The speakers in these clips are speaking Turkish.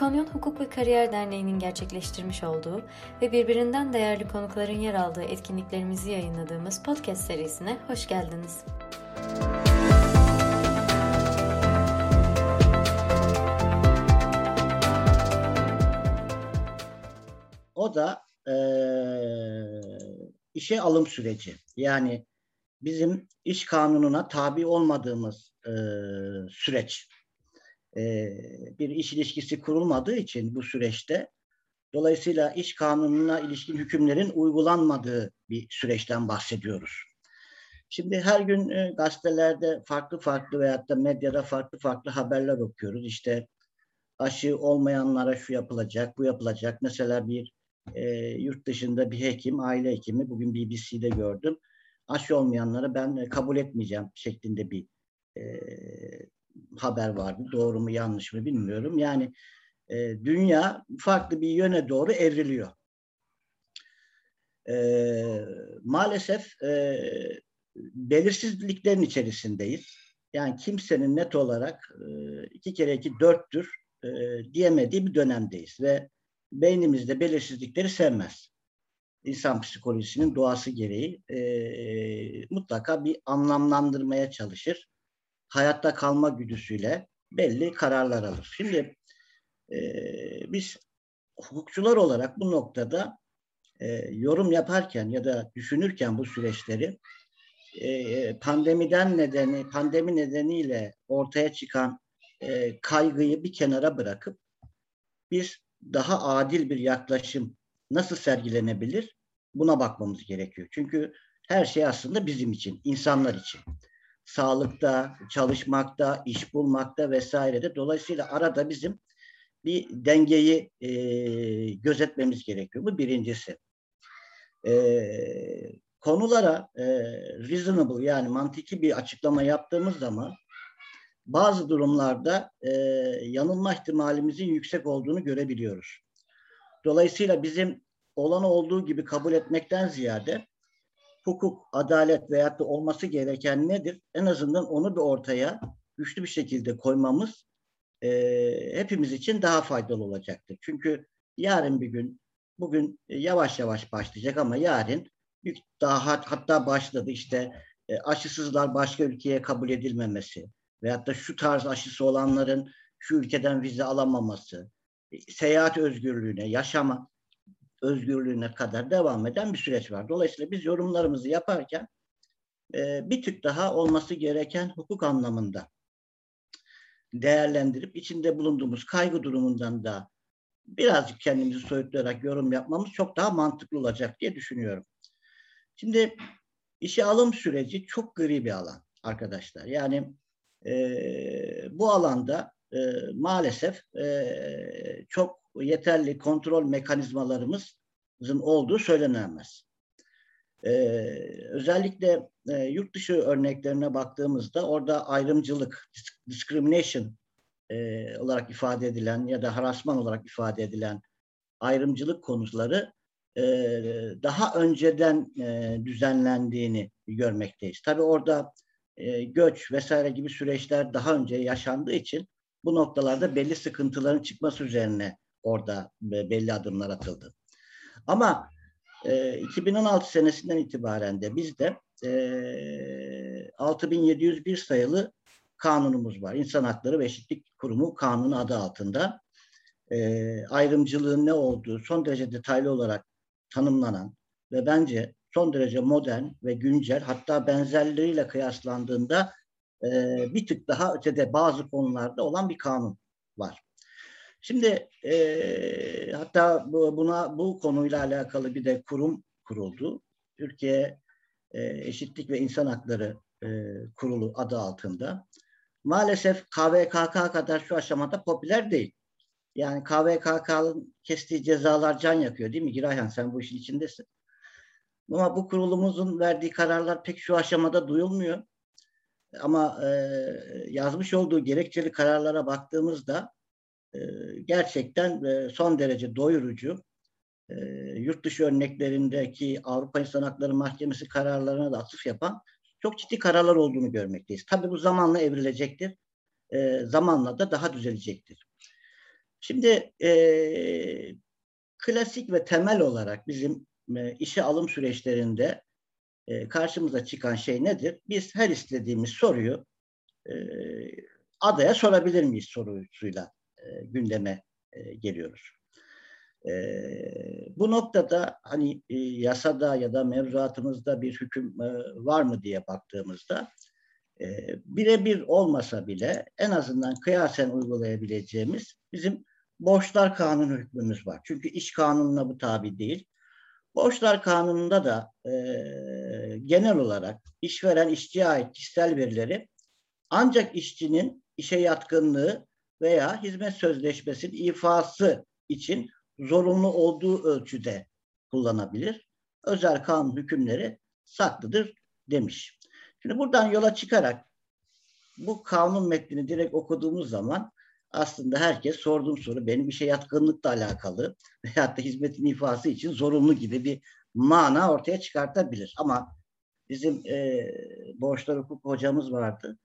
İkonyon Hukuk ve Kariyer Derneği'nin gerçekleştirmiş olduğu ve birbirinden değerli konukların yer aldığı etkinliklerimizi yayınladığımız podcast serisine hoş geldiniz. O da e, işe alım süreci. Yani bizim iş kanununa tabi olmadığımız e, süreç. E, bir iş ilişkisi kurulmadığı için bu süreçte dolayısıyla iş kanununa ilişkin hükümlerin uygulanmadığı bir süreçten bahsediyoruz. Şimdi her gün e, gazetelerde farklı farklı veyahut da medyada farklı farklı haberler okuyoruz. İşte aşı olmayanlara şu yapılacak, bu yapılacak. Mesela bir e, yurt dışında bir hekim, aile hekimi, bugün BBC'de gördüm. Aşı olmayanları ben kabul etmeyeceğim şeklinde bir e, haber vardı. Doğru mu yanlış mı bilmiyorum. Yani e, dünya farklı bir yöne doğru evriliyor. E, maalesef e, belirsizliklerin içerisindeyiz. Yani kimsenin net olarak e, iki kere iki dörttür e, diyemediği bir dönemdeyiz ve beynimizde belirsizlikleri sevmez. İnsan psikolojisinin doğası gereği e, mutlaka bir anlamlandırmaya çalışır. Hayatta kalma güdüsüyle belli kararlar alır. Şimdi e, biz hukukçular olarak bu noktada e, yorum yaparken ya da düşünürken bu süreçleri e, pandemiden nedeni, pandemi nedeniyle ortaya çıkan e, kaygıyı bir kenara bırakıp biz daha adil bir yaklaşım nasıl sergilenebilir? Buna bakmamız gerekiyor. Çünkü her şey aslında bizim için, insanlar için. Sağlıkta, çalışmakta, iş bulmakta vesairede. Dolayısıyla arada bizim bir dengeyi e, gözetmemiz gerekiyor. Bu birincisi. E, konulara e, reasonable yani mantıki bir açıklama yaptığımız zaman bazı durumlarda e, yanılma ihtimalimizin yüksek olduğunu görebiliyoruz. Dolayısıyla bizim olanı olduğu gibi kabul etmekten ziyade hukuk, adalet veyahut da olması gereken nedir? En azından onu bir ortaya güçlü bir şekilde koymamız e, hepimiz için daha faydalı olacaktır. Çünkü yarın bir gün, bugün yavaş yavaş başlayacak ama yarın daha hatta başladı işte e, aşısızlar başka ülkeye kabul edilmemesi, veyahut da şu tarz aşısı olanların şu ülkeden vize alamaması, seyahat özgürlüğüne, yaşama özgürlüğüne kadar devam eden bir süreç var. Dolayısıyla biz yorumlarımızı yaparken e, bir tık daha olması gereken hukuk anlamında değerlendirip içinde bulunduğumuz kaygı durumundan da birazcık kendimizi soyutlayarak yorum yapmamız çok daha mantıklı olacak diye düşünüyorum. Şimdi işe alım süreci çok gri bir alan arkadaşlar. Yani e, bu alanda e, maalesef e, çok yeterli kontrol mekanizmalarımızın olduğu söylenemez. E, özellikle e, yurt dışı örneklerine baktığımızda orada ayrımcılık, discrimination e, olarak ifade edilen ya da harassman olarak ifade edilen ayrımcılık konuları e, daha önceden e, düzenlendiğini görmekteyiz. Tabii orada e, göç vesaire gibi süreçler daha önce yaşandığı için bu noktalarda belli sıkıntıların çıkması üzerine orada belli adımlar atıldı. Ama e, 2016 senesinden itibaren de bizde e, 6701 sayılı kanunumuz var. İnsan Hakları ve Eşitlik Kurumu kanunu adı altında e, ayrımcılığın ne olduğu son derece detaylı olarak tanımlanan ve bence son derece modern ve güncel hatta benzerleriyle kıyaslandığında e, bir tık daha ötede bazı konularda olan bir kanun var. Şimdi e, hatta bu, buna bu konuyla alakalı bir de kurum kuruldu. Türkiye e, Eşitlik ve İnsan Hakları e, Kurulu adı altında. Maalesef KVKK kadar şu aşamada popüler değil. Yani KVKK'nın kestiği cezalar can yakıyor değil mi Girayhan sen bu işin içindesin. Ama bu kurulumuzun verdiği kararlar pek şu aşamada duyulmuyor. Ama e, yazmış olduğu gerekçeli kararlara baktığımızda gerçekten e, son derece doyurucu. E, yurt dışı örneklerindeki Avrupa İnsan Hakları Mahkemesi kararlarına da atıf yapan çok ciddi kararlar olduğunu görmekteyiz. Tabii bu zamanla evrilecektir. E, zamanla da daha düzelecektir. Şimdi e, klasik ve temel olarak bizim e, işe alım süreçlerinde karşımıza çıkan şey nedir? Biz her istediğimiz soruyu adaya sorabilir miyiz sorusuyla e, gündeme e, geliyoruz. E, bu noktada hani yasada ya da mevzuatımızda bir hüküm var mı diye baktığımızda birebir olmasa bile en azından kıyasen uygulayabileceğimiz bizim borçlar kanunu hükmümüz var. Çünkü iş kanununa bu tabi değil. Borçlar kanununda da e, genel olarak işveren işçiye ait kişisel verileri ancak işçinin işe yatkınlığı veya hizmet sözleşmesinin ifası için zorunlu olduğu ölçüde kullanabilir. Özel kanun hükümleri saklıdır demiş. Şimdi buradan yola çıkarak bu kanun metnini direkt okuduğumuz zaman aslında herkes sorduğum soru benim işe yatkınlıkla alakalı veyahut da hizmetin ifası için zorunlu gibi bir mana ortaya çıkartabilir. Ama bizim e, borçlar hukuk hocamız vardı.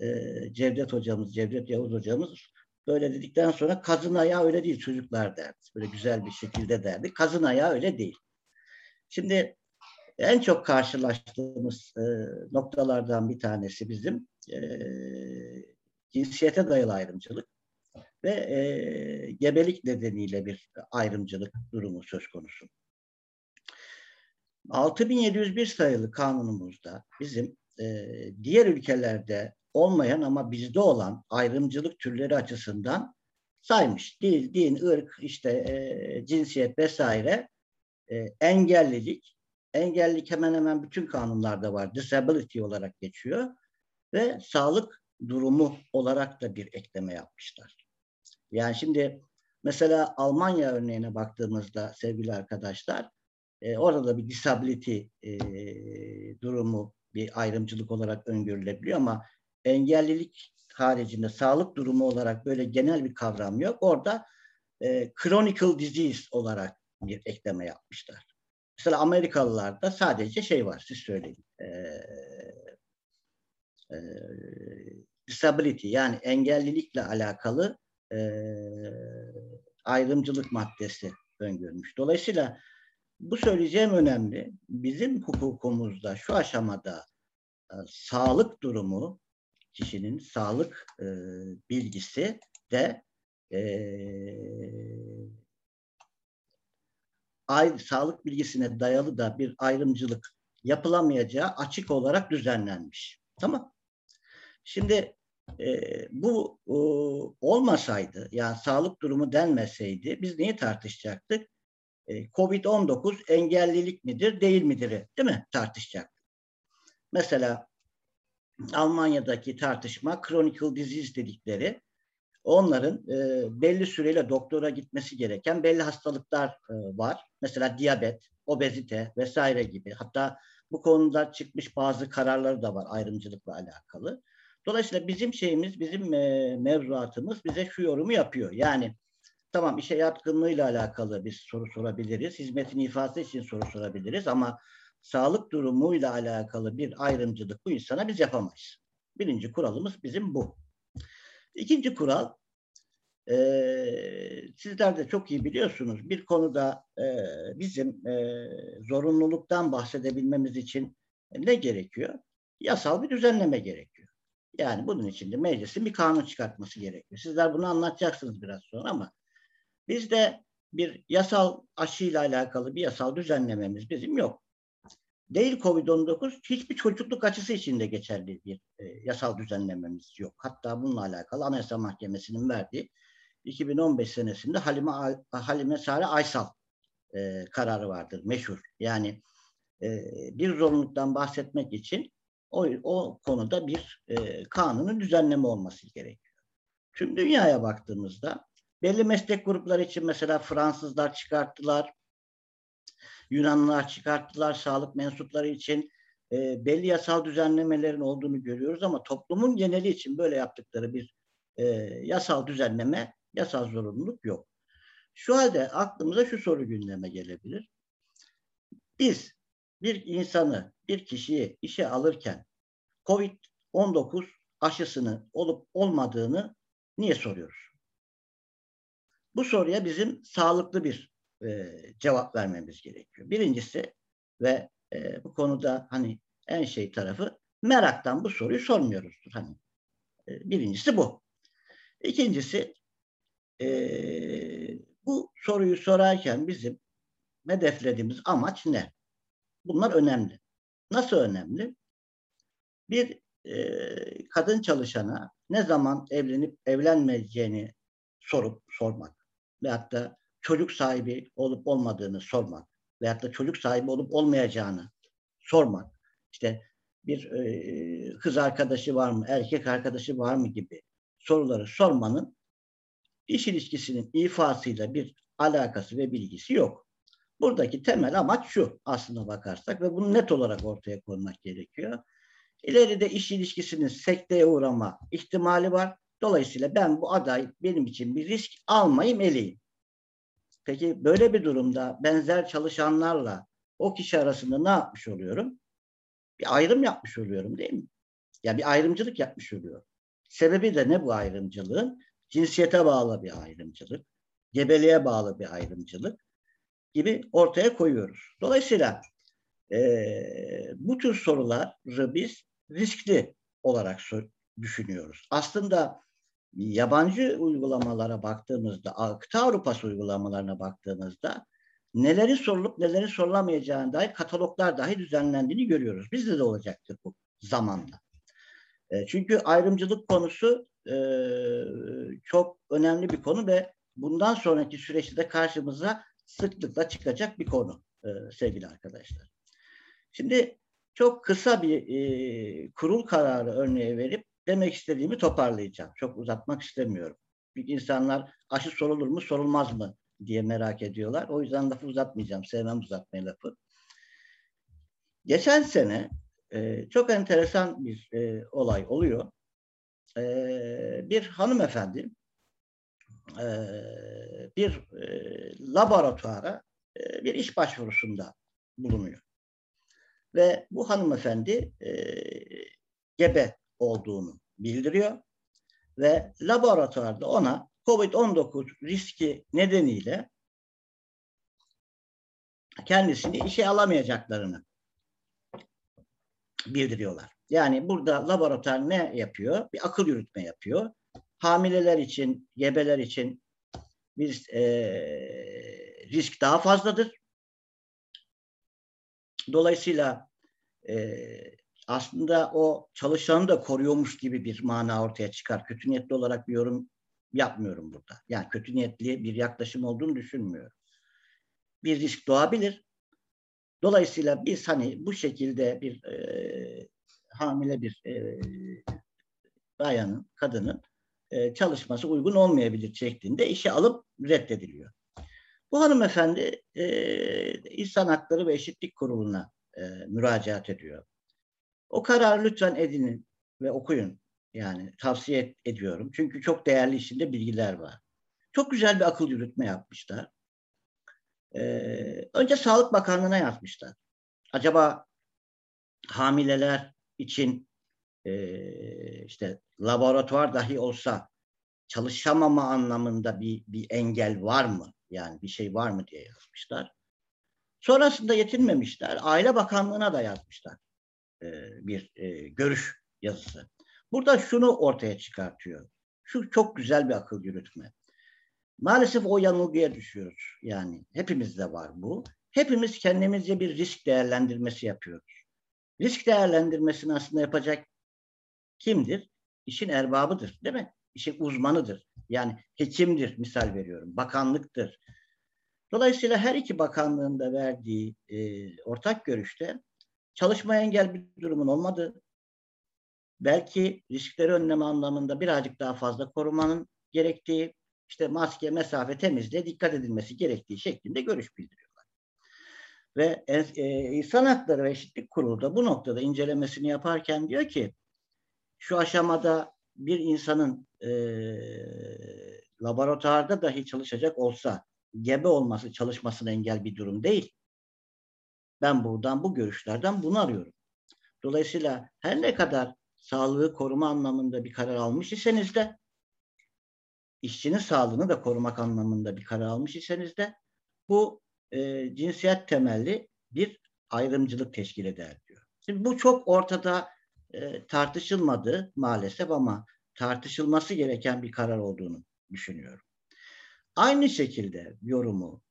E, Cevdet hocamız, Cevdet Yavuz hocamız böyle dedikten sonra kazın ayağı öyle değil çocuklar derdi. Böyle güzel bir şekilde derdi. Kazın ayağı öyle değil. Şimdi en çok karşılaştığımız e, noktalardan bir tanesi bizim e, cinsiyete dayalı ayrımcılık ve gebelik nedeniyle bir ayrımcılık durumu söz konusu. 6701 sayılı kanunumuzda bizim e, diğer ülkelerde olmayan ama bizde olan ayrımcılık türleri açısından saymış. Dil, din, ırk, işte e, cinsiyet vesaire e, engellilik. Engellilik hemen hemen bütün kanunlarda var. Disability olarak geçiyor. Ve sağlık durumu olarak da bir ekleme yapmışlar. Yani şimdi mesela Almanya örneğine baktığımızda sevgili arkadaşlar e, orada da bir disability e, durumu bir ayrımcılık olarak öngörülebiliyor ama engellilik haricinde sağlık durumu olarak böyle genel bir kavram yok. Orada e, chronic disease olarak bir ekleme yapmışlar. Mesela Amerikalılarda sadece şey var, siz söyleyin. E, e, disability yani engellilikle alakalı e, ayrımcılık maddesi öngörmüş. Dolayısıyla bu söyleyeceğim önemli. Bizim hukukumuzda şu aşamada e, sağlık durumu, kişinin sağlık e, bilgisi de e, ay, sağlık bilgisine dayalı da bir ayrımcılık yapılamayacağı açık olarak düzenlenmiş. Tamam. Şimdi e, bu e, olmasaydı, yani sağlık durumu denmeseydi biz neyi tartışacaktık? E, Covid-19 engellilik midir, değil midir? Değil mi? Tartışacaktık. Mesela Almanya'daki tartışma chronic disease dedikleri onların e, belli süreyle doktora gitmesi gereken belli hastalıklar e, var. Mesela diyabet, obezite vesaire gibi. Hatta bu konuda çıkmış bazı kararları da var ayrımcılıkla alakalı. Dolayısıyla bizim şeyimiz, bizim e, mevzuatımız bize şu yorumu yapıyor. Yani tamam işe yatkınlığıyla alakalı bir soru sorabiliriz. Hizmetin ifası için soru sorabiliriz ama sağlık durumuyla alakalı bir ayrımcılık bu insana biz yapamayız. Birinci kuralımız bizim bu. İkinci kural, e, sizler de çok iyi biliyorsunuz bir konuda e, bizim e, zorunluluktan bahsedebilmemiz için ne gerekiyor? Yasal bir düzenleme gerekiyor. Yani bunun için de meclisin bir kanun çıkartması gerekiyor. Sizler bunu anlatacaksınız biraz sonra ama bizde bir yasal aşıyla alakalı bir yasal düzenlememiz bizim yok. Değil Covid-19 hiçbir çocukluk açısı için de geçerli bir e, yasal düzenlememiz yok. Hatta bununla alakalı Anayasa Mahkemesi'nin verdiği 2015 senesinde Halime, Halime Sare Aysal e, kararı vardır meşhur. Yani e, bir zorunluluktan bahsetmek için o, o konuda bir e, kanunun düzenleme olması gerekiyor. Tüm dünyaya baktığımızda belli meslek grupları için mesela Fransızlar çıkarttılar, Yunanlılar çıkarttılar, sağlık mensupları için e, belli yasal düzenlemelerin olduğunu görüyoruz ama toplumun geneli için böyle yaptıkları bir e, yasal düzenleme, yasal zorunluluk yok. Şu halde aklımıza şu soru gündeme gelebilir. Biz bir insanı, bir kişiyi işe alırken COVID-19 aşısını olup olmadığını niye soruyoruz? bu soruya bizim sağlıklı bir e, cevap vermemiz gerekiyor. Birincisi ve e, bu konuda hani en şey tarafı meraktan bu soruyu sormuyoruzdur. Hani e, birincisi bu. İkincisi e, bu soruyu sorarken bizim hedeflediğimiz amaç ne? Bunlar önemli. Nasıl önemli? Bir e, kadın çalışana ne zaman evlenip evlenmeyeceğini sorup sormak veyahut da çocuk sahibi olup olmadığını sormak veyahut da çocuk sahibi olup olmayacağını sormak. İşte bir e, kız arkadaşı var mı, erkek arkadaşı var mı gibi soruları sormanın iş ilişkisinin ifasıyla bir alakası ve bilgisi yok. Buradaki temel amaç şu aslına bakarsak ve bunu net olarak ortaya koymak gerekiyor. İleride iş ilişkisinin sekteye uğrama ihtimali var. Dolayısıyla ben bu aday benim için bir risk almayayım eleyim. Peki böyle bir durumda benzer çalışanlarla o kişi arasında ne yapmış oluyorum? Bir ayrım yapmış oluyorum değil mi? Ya yani bir ayrımcılık yapmış oluyorum. Sebebi de ne bu ayrımcılığın? Cinsiyete bağlı bir ayrımcılık, gebeliğe bağlı bir ayrımcılık gibi ortaya koyuyoruz. Dolayısıyla e, bu tür soruları biz riskli olarak düşünüyoruz. Aslında yabancı uygulamalara baktığımızda, kıta Avrupası uygulamalarına baktığımızda neleri sorulup neleri sorulamayacağına dair kataloglar dahi düzenlendiğini görüyoruz. Bizde de olacaktır bu zamanla. E, çünkü ayrımcılık konusu e, çok önemli bir konu ve bundan sonraki süreçte de karşımıza sıklıkla çıkacak bir konu e, sevgili arkadaşlar. Şimdi çok kısa bir e, kurul kararı örneği verip demek istediğimi toparlayacağım. Çok uzatmak istemiyorum. Çünkü insanlar aşı sorulur mu sorulmaz mı diye merak ediyorlar. O yüzden lafı uzatmayacağım. Sevmem uzatmayı lafı. Geçen sene e, çok enteresan bir e, olay oluyor. E, bir hanımefendi e, bir e, laboratuvara e, bir iş başvurusunda bulunuyor. Ve bu hanımefendi e, gebe olduğunu bildiriyor ve laboratuvarda ona COVID-19 riski nedeniyle kendisini işe alamayacaklarını bildiriyorlar. Yani burada laboratuvar ne yapıyor? Bir akıl yürütme yapıyor. Hamileler için, gebeler için bir e, risk daha fazladır. Dolayısıyla e, aslında o çalışanı da koruyormuş gibi bir mana ortaya çıkar. Kötü niyetli olarak bir yorum yapmıyorum burada. Yani kötü niyetli bir yaklaşım olduğunu düşünmüyorum. Bir risk doğabilir. Dolayısıyla biz hani bu şekilde bir e, hamile bir e, bayanın, kadının e, çalışması uygun olmayabilir şeklinde işe alıp reddediliyor. Bu hanımefendi e, İnsan Hakları ve Eşitlik Kurulu'na e, müracaat ediyor. O kararı lütfen edinin ve okuyun. Yani tavsiye ediyorum. Çünkü çok değerli içinde bilgiler var. Çok güzel bir akıl yürütme yapmışlar. Ee, önce Sağlık Bakanlığı'na yazmışlar. Acaba hamileler için e, işte laboratuvar dahi olsa çalışamama anlamında bir, bir engel var mı? Yani bir şey var mı diye yazmışlar. Sonrasında yetinmemişler. Aile Bakanlığı'na da yazmışlar e, bir e, görüş yazısı. Burada şunu ortaya çıkartıyor. Şu çok güzel bir akıl yürütme. Maalesef o yanılgıya düşüyoruz. Yani hepimizde var bu. Hepimiz kendimizce bir risk değerlendirmesi yapıyoruz. Risk değerlendirmesini aslında yapacak kimdir? İşin erbabıdır değil mi? İşin uzmanıdır. Yani hekimdir misal veriyorum. Bakanlıktır. Dolayısıyla her iki bakanlığın da verdiği e, ortak görüşte çalışmaya engel bir durumun olmadığı, belki riskleri önleme anlamında birazcık daha fazla korumanın gerektiği, işte maske, mesafe, temizliğe dikkat edilmesi gerektiği şeklinde görüş bildiriyorlar. Ve e, İnsan Hakları ve Eşitlik Kurulu da bu noktada incelemesini yaparken diyor ki şu aşamada bir insanın e, laboratuvarda dahi çalışacak olsa gebe olması çalışmasına engel bir durum değil. Ben buradan bu görüşlerden bunu arıyorum. Dolayısıyla her ne kadar sağlığı koruma anlamında bir karar almış iseniz de işçinin sağlığını da korumak anlamında bir karar almış iseniz de bu e, cinsiyet temelli bir ayrımcılık teşkil eder diyor. Şimdi bu çok ortada e, tartışılmadı maalesef ama tartışılması gereken bir karar olduğunu düşünüyorum. Aynı şekilde yorumu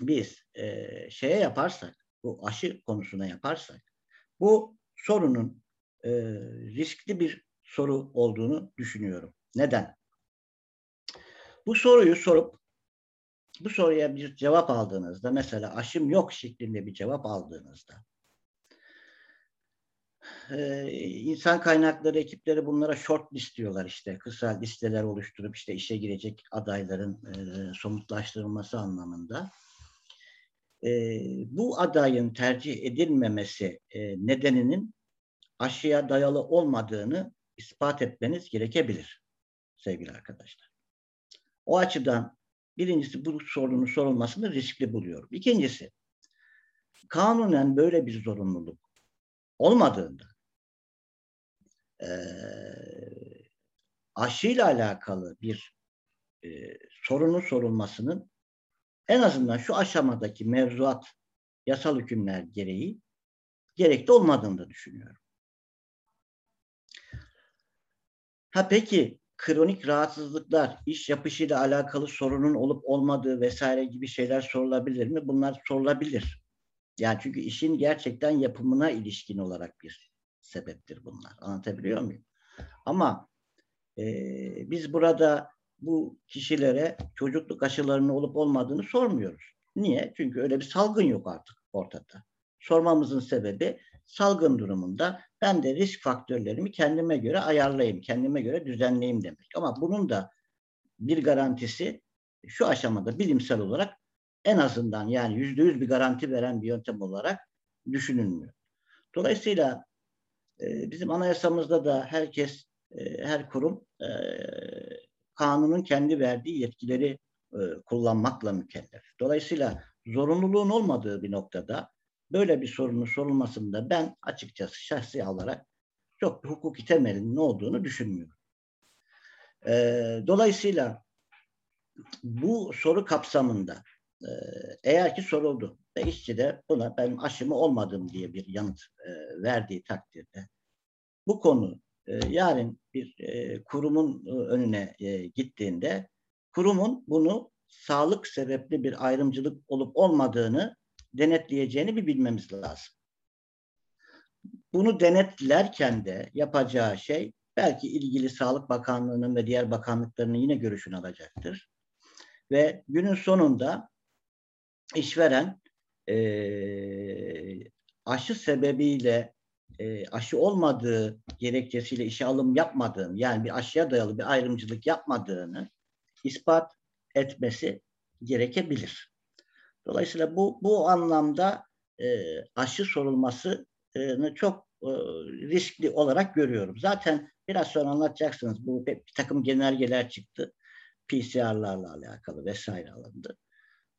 biz e, şeye yaparsak, bu aşı konusuna yaparsak, bu sorunun e, riskli bir soru olduğunu düşünüyorum. Neden? Bu soruyu sorup bu soruya bir cevap aldığınızda mesela aşım yok şeklinde bir cevap aldığınızda e, insan kaynakları ekipleri bunlara short list diyorlar işte kısa listeler oluşturup işte işe girecek adayların e, somutlaştırılması anlamında. E, bu adayın tercih edilmemesi e, nedeninin aşıya dayalı olmadığını ispat etmeniz gerekebilir sevgili arkadaşlar. O açıdan birincisi bu sorunun sorulmasını riskli buluyorum. İkincisi kanunen böyle bir zorunluluk olmadığında e, aşıyla alakalı bir e, sorunun sorulmasının en azından şu aşamadaki mevzuat yasal hükümler gereği gerekli olmadığını da düşünüyorum. Ha peki kronik rahatsızlıklar, iş yapışıyla alakalı sorunun olup olmadığı vesaire gibi şeyler sorulabilir mi? Bunlar sorulabilir. Yani çünkü işin gerçekten yapımına ilişkin olarak bir sebeptir bunlar. Anlatabiliyor muyum? Ama e, biz burada bu kişilere çocukluk aşılarının olup olmadığını sormuyoruz. Niye? Çünkü öyle bir salgın yok artık ortada. Sormamızın sebebi salgın durumunda ben de risk faktörlerimi kendime göre ayarlayayım, kendime göre düzenleyeyim demek. Ama bunun da bir garantisi şu aşamada bilimsel olarak en azından yani yüzde yüz bir garanti veren bir yöntem olarak düşünülmüyor. Dolayısıyla e, bizim anayasamızda da herkes, e, her kurum e, kanunun kendi verdiği yetkileri e, kullanmakla mükellef. Dolayısıyla zorunluluğun olmadığı bir noktada böyle bir sorunun sorulmasında ben açıkçası şahsi olarak çok bir hukuki temelinin ne olduğunu düşünmüyorum. E, dolayısıyla bu soru kapsamında e, eğer ki soruldu ve işçi de buna ben aşımı olmadım diye bir yanıt e, verdiği takdirde bu konu e, yarın bir e, kurumun e, önüne e, gittiğinde kurumun bunu sağlık sebepli bir ayrımcılık olup olmadığını denetleyeceğini bir bilmemiz lazım. Bunu denetlerken de yapacağı şey belki ilgili Sağlık Bakanlığı'nın ve diğer bakanlıklarının yine görüşünü alacaktır. Ve günün sonunda işveren e, aşı sebebiyle e, aşı olmadığı gerekçesiyle işe alım yapmadığını yani bir aşıya dayalı bir ayrımcılık yapmadığını ispat etmesi gerekebilir. Dolayısıyla bu bu anlamda e, aşı sorulmasını çok e, riskli olarak görüyorum. Zaten biraz sonra anlatacaksınız bu bir takım genelgeler çıktı. PCR'larla alakalı vesaire alındı.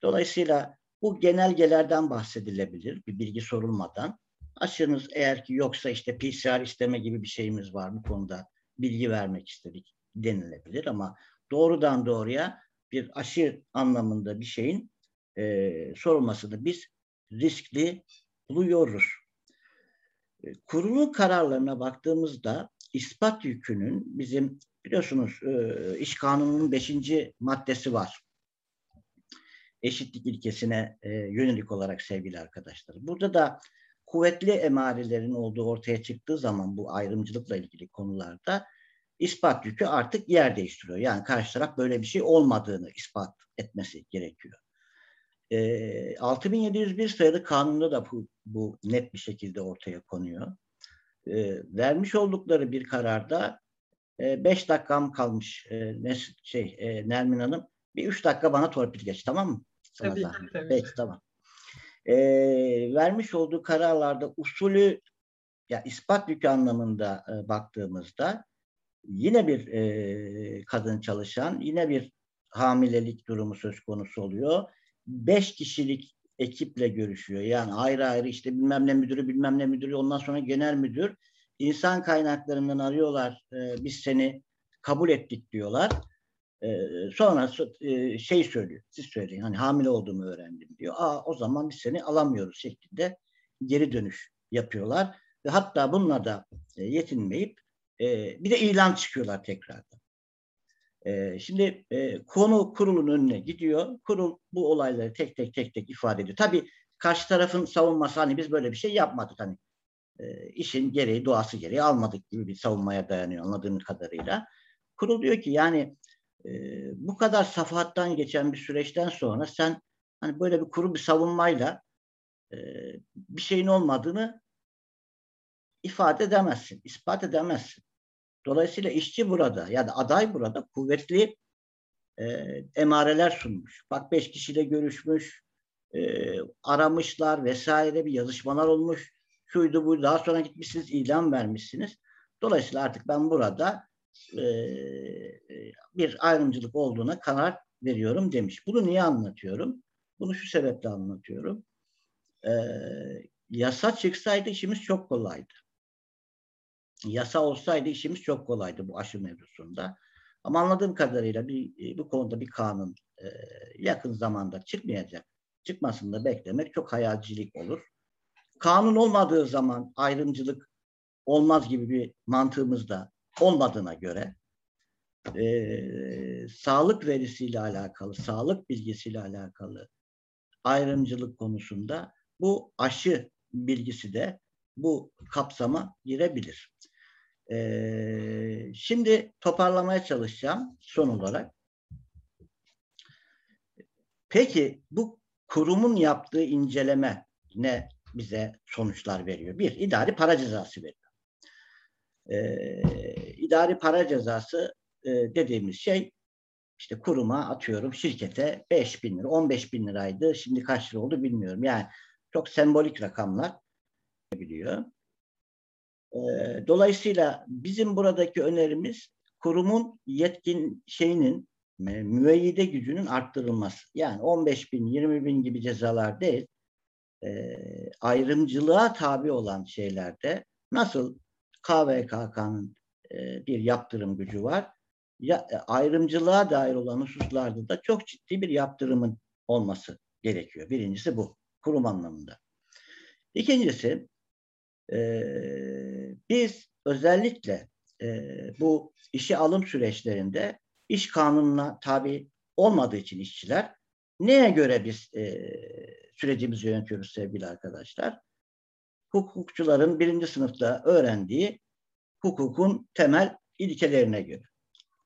Dolayısıyla bu genelgelerden bahsedilebilir bir bilgi sorulmadan. Aşınız eğer ki yoksa işte PCR isteme gibi bir şeyimiz var bu konuda bilgi vermek istedik denilebilir ama doğrudan doğruya bir aşı anlamında bir şeyin e, sorulmasını biz riskli buluyoruz. E, kurulu kararlarına baktığımızda ispat yükünün bizim biliyorsunuz e, iş kanununun beşinci maddesi var. Eşitlik ilkesine e, yönelik olarak sevgili arkadaşlar. Burada da kuvvetli emarelerin olduğu ortaya çıktığı zaman bu ayrımcılıkla ilgili konularda ispat yükü artık yer değiştiriyor. Yani karşı taraf böyle bir şey olmadığını ispat etmesi gerekiyor. E, 6701 sayılı kanunda da bu, bu net bir şekilde ortaya konuyor. E, vermiş oldukları bir kararda 5 e, dakikam kalmış e, ne, şey e, Nermin Hanım. Bir 3 dakika bana torpil geç tamam mı? Sana tabii, tabii. Peki tamam e, vermiş olduğu kararlarda usulü ya ispat yükü anlamında e, baktığımızda yine bir e, kadın çalışan, yine bir hamilelik durumu söz konusu oluyor. Beş kişilik ekiple görüşüyor. Yani ayrı ayrı işte bilmem ne müdürü, bilmem ne müdürü, ondan sonra genel müdür. insan kaynaklarından arıyorlar, e, biz seni kabul ettik diyorlar. E, sonra e, şey söylüyor, siz söyleyin hani hamile olduğumu öğrendim diyor. Aa o zaman biz seni alamıyoruz şeklinde geri dönüş yapıyorlar. Ve hatta bununla da e, yetinmeyip e, bir de ilan çıkıyorlar tekrardan. Şimdi konu kurulun önüne gidiyor. Kurul bu olayları tek tek tek tek ifade ediyor. Tabii karşı tarafın savunması hani biz böyle bir şey yapmadık hani işin gereği doğası gereği almadık gibi bir savunmaya dayanıyor anladığım kadarıyla. Kurul diyor ki yani e, bu kadar safahattan geçen bir süreçten sonra sen hani böyle bir kuru bir savunmayla e, bir şeyin olmadığını ifade edemezsin, ispat edemezsin. Dolayısıyla işçi burada ya da aday burada kuvvetli e, emareler sunmuş. Bak beş kişiyle görüşmüş, e, aramışlar vesaire bir yazışmalar olmuş. Şuydu bu daha sonra gitmişsiniz ilan vermişsiniz. Dolayısıyla artık ben burada e, bir ayrımcılık olduğuna karar veriyorum demiş. Bunu niye anlatıyorum? Bunu şu sebeple anlatıyorum. E, yasa çıksaydı işimiz çok kolaydı. Yasa olsaydı işimiz çok kolaydı bu aşı mevzusunda. Ama anladığım kadarıyla bir, bu konuda bir kanun e, yakın zamanda çıkmayacak. Çıkmasını da beklemek çok hayalcilik olur. Kanun olmadığı zaman ayrımcılık olmaz gibi bir mantığımız da olmadığına göre e, sağlık verisiyle alakalı, sağlık bilgisiyle alakalı ayrımcılık konusunda bu aşı bilgisi de bu kapsama girebilir. Ee, şimdi toparlamaya çalışacağım son olarak. Peki bu kurumun yaptığı inceleme ne bize sonuçlar veriyor? Bir, idari para cezası veriyor. Ee, idari para cezası e, dediğimiz şey işte kuruma atıyorum şirkete 5 bin lira, 15 bin liraydı. Şimdi kaç lira oldu bilmiyorum. Yani çok sembolik rakamlar biliyor. Ee, dolayısıyla bizim buradaki önerimiz kurumun yetkin şeyinin müeyyide gücünün arttırılması. Yani 15 bin, 20 bin gibi cezalar değil, e, ayrımcılığa tabi olan şeylerde nasıl KVKK'nın e, bir yaptırım gücü var, ya, e, ayrımcılığa dair olan hususlarda da çok ciddi bir yaptırımın olması gerekiyor. Birincisi bu, kurum anlamında. İkincisi, e, biz özellikle e, bu işe alım süreçlerinde iş kanununa tabi olmadığı için işçiler neye göre biz e, sürecimizi yönetiyoruz sevgili arkadaşlar? Hukukçuların birinci sınıfta öğrendiği hukukun temel ilkelerine göre.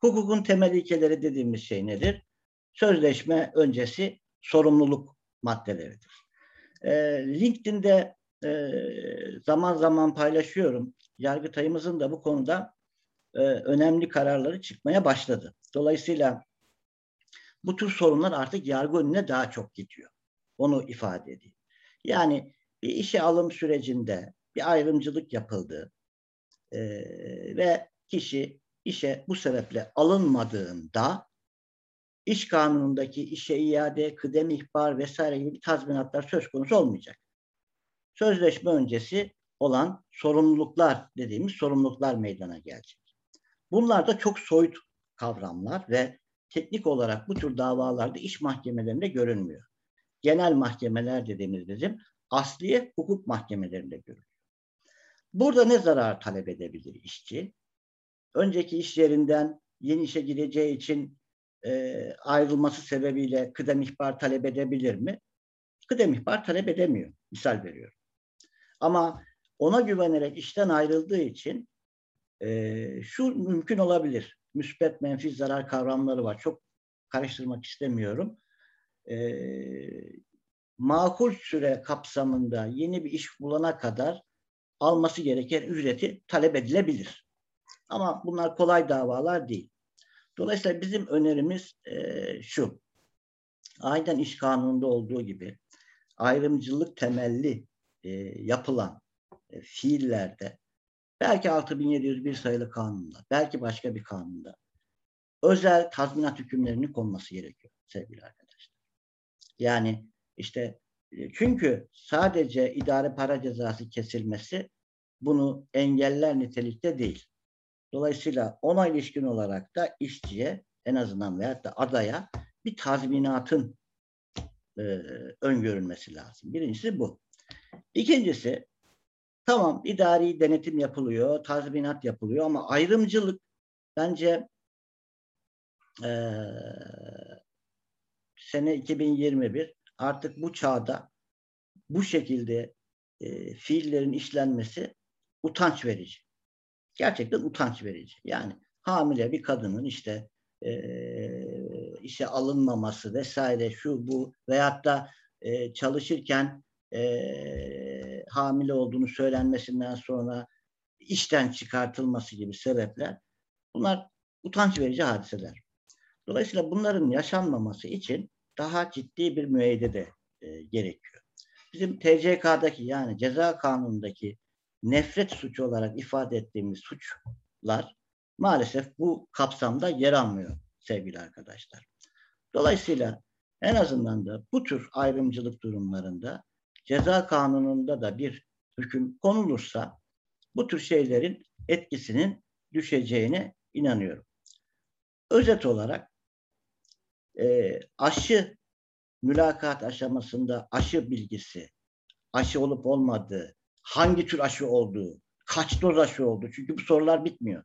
Hukukun temel ilkeleri dediğimiz şey nedir? Sözleşme öncesi sorumluluk maddeleridir. E, LinkedIn'de e, zaman zaman paylaşıyorum. Yargıtayımızın da bu konuda e, önemli kararları çıkmaya başladı. Dolayısıyla bu tür sorunlar artık yargı önüne daha çok gidiyor. Onu ifade edeyim. Yani bir işe alım sürecinde bir ayrımcılık yapıldı e, ve kişi işe bu sebeple alınmadığında iş kanunundaki işe iade, kıdem ihbar vesaire gibi tazminatlar söz konusu olmayacak sözleşme öncesi olan sorumluluklar dediğimiz sorumluluklar meydana gelecek. Bunlar da çok soyut kavramlar ve teknik olarak bu tür davalarda iş mahkemelerinde görünmüyor. Genel mahkemeler dediğimiz bizim asliye hukuk mahkemelerinde görülüyor. Burada ne zarar talep edebilir işçi? Önceki iş yerinden yeni işe gireceği için e, ayrılması sebebiyle kıdem ihbar talep edebilir mi? Kıdem ihbar talep edemiyor. Misal veriyorum. Ama ona güvenerek işten ayrıldığı için e, şu mümkün olabilir. Müspet menfi zarar kavramları var. Çok karıştırmak istemiyorum. E, makul süre kapsamında yeni bir iş bulana kadar alması gereken ücreti talep edilebilir. Ama bunlar kolay davalar değil. Dolayısıyla bizim önerimiz e, şu. Aynen iş kanununda olduğu gibi ayrımcılık temelli e, yapılan e, fiillerde belki 6701 sayılı kanunda, belki başka bir kanunda özel tazminat hükümlerinin konması gerekiyor sevgili arkadaşlar. Yani işte e, çünkü sadece idare para cezası kesilmesi bunu engeller nitelikte değil. Dolayısıyla ona ilişkin olarak da işçiye en azından veyahut da adaya bir tazminatın e, öngörülmesi lazım. Birincisi bu. İkincisi tamam idari denetim yapılıyor, tazminat yapılıyor ama ayrımcılık bence e, sene 2021 artık bu çağda bu şekilde e, fiillerin işlenmesi utanç verici. Gerçekten utanç verici. Yani hamile bir kadının işte e, işe alınmaması vesaire şu bu veyahut da e, çalışırken e, hamile olduğunu söylenmesinden sonra işten çıkartılması gibi sebepler bunlar utanç verici hadiseler. Dolayısıyla bunların yaşanmaması için daha ciddi bir müeyyide de e, gerekiyor. Bizim TCK'daki yani ceza kanunundaki nefret suçu olarak ifade ettiğimiz suçlar maalesef bu kapsamda yer almıyor sevgili arkadaşlar. Dolayısıyla en azından da bu tür ayrımcılık durumlarında ceza kanununda da bir hüküm konulursa bu tür şeylerin etkisinin düşeceğine inanıyorum. Özet olarak e, aşı mülakat aşamasında aşı bilgisi, aşı olup olmadığı, hangi tür aşı olduğu, kaç doz aşı oldu. Çünkü bu sorular bitmiyor.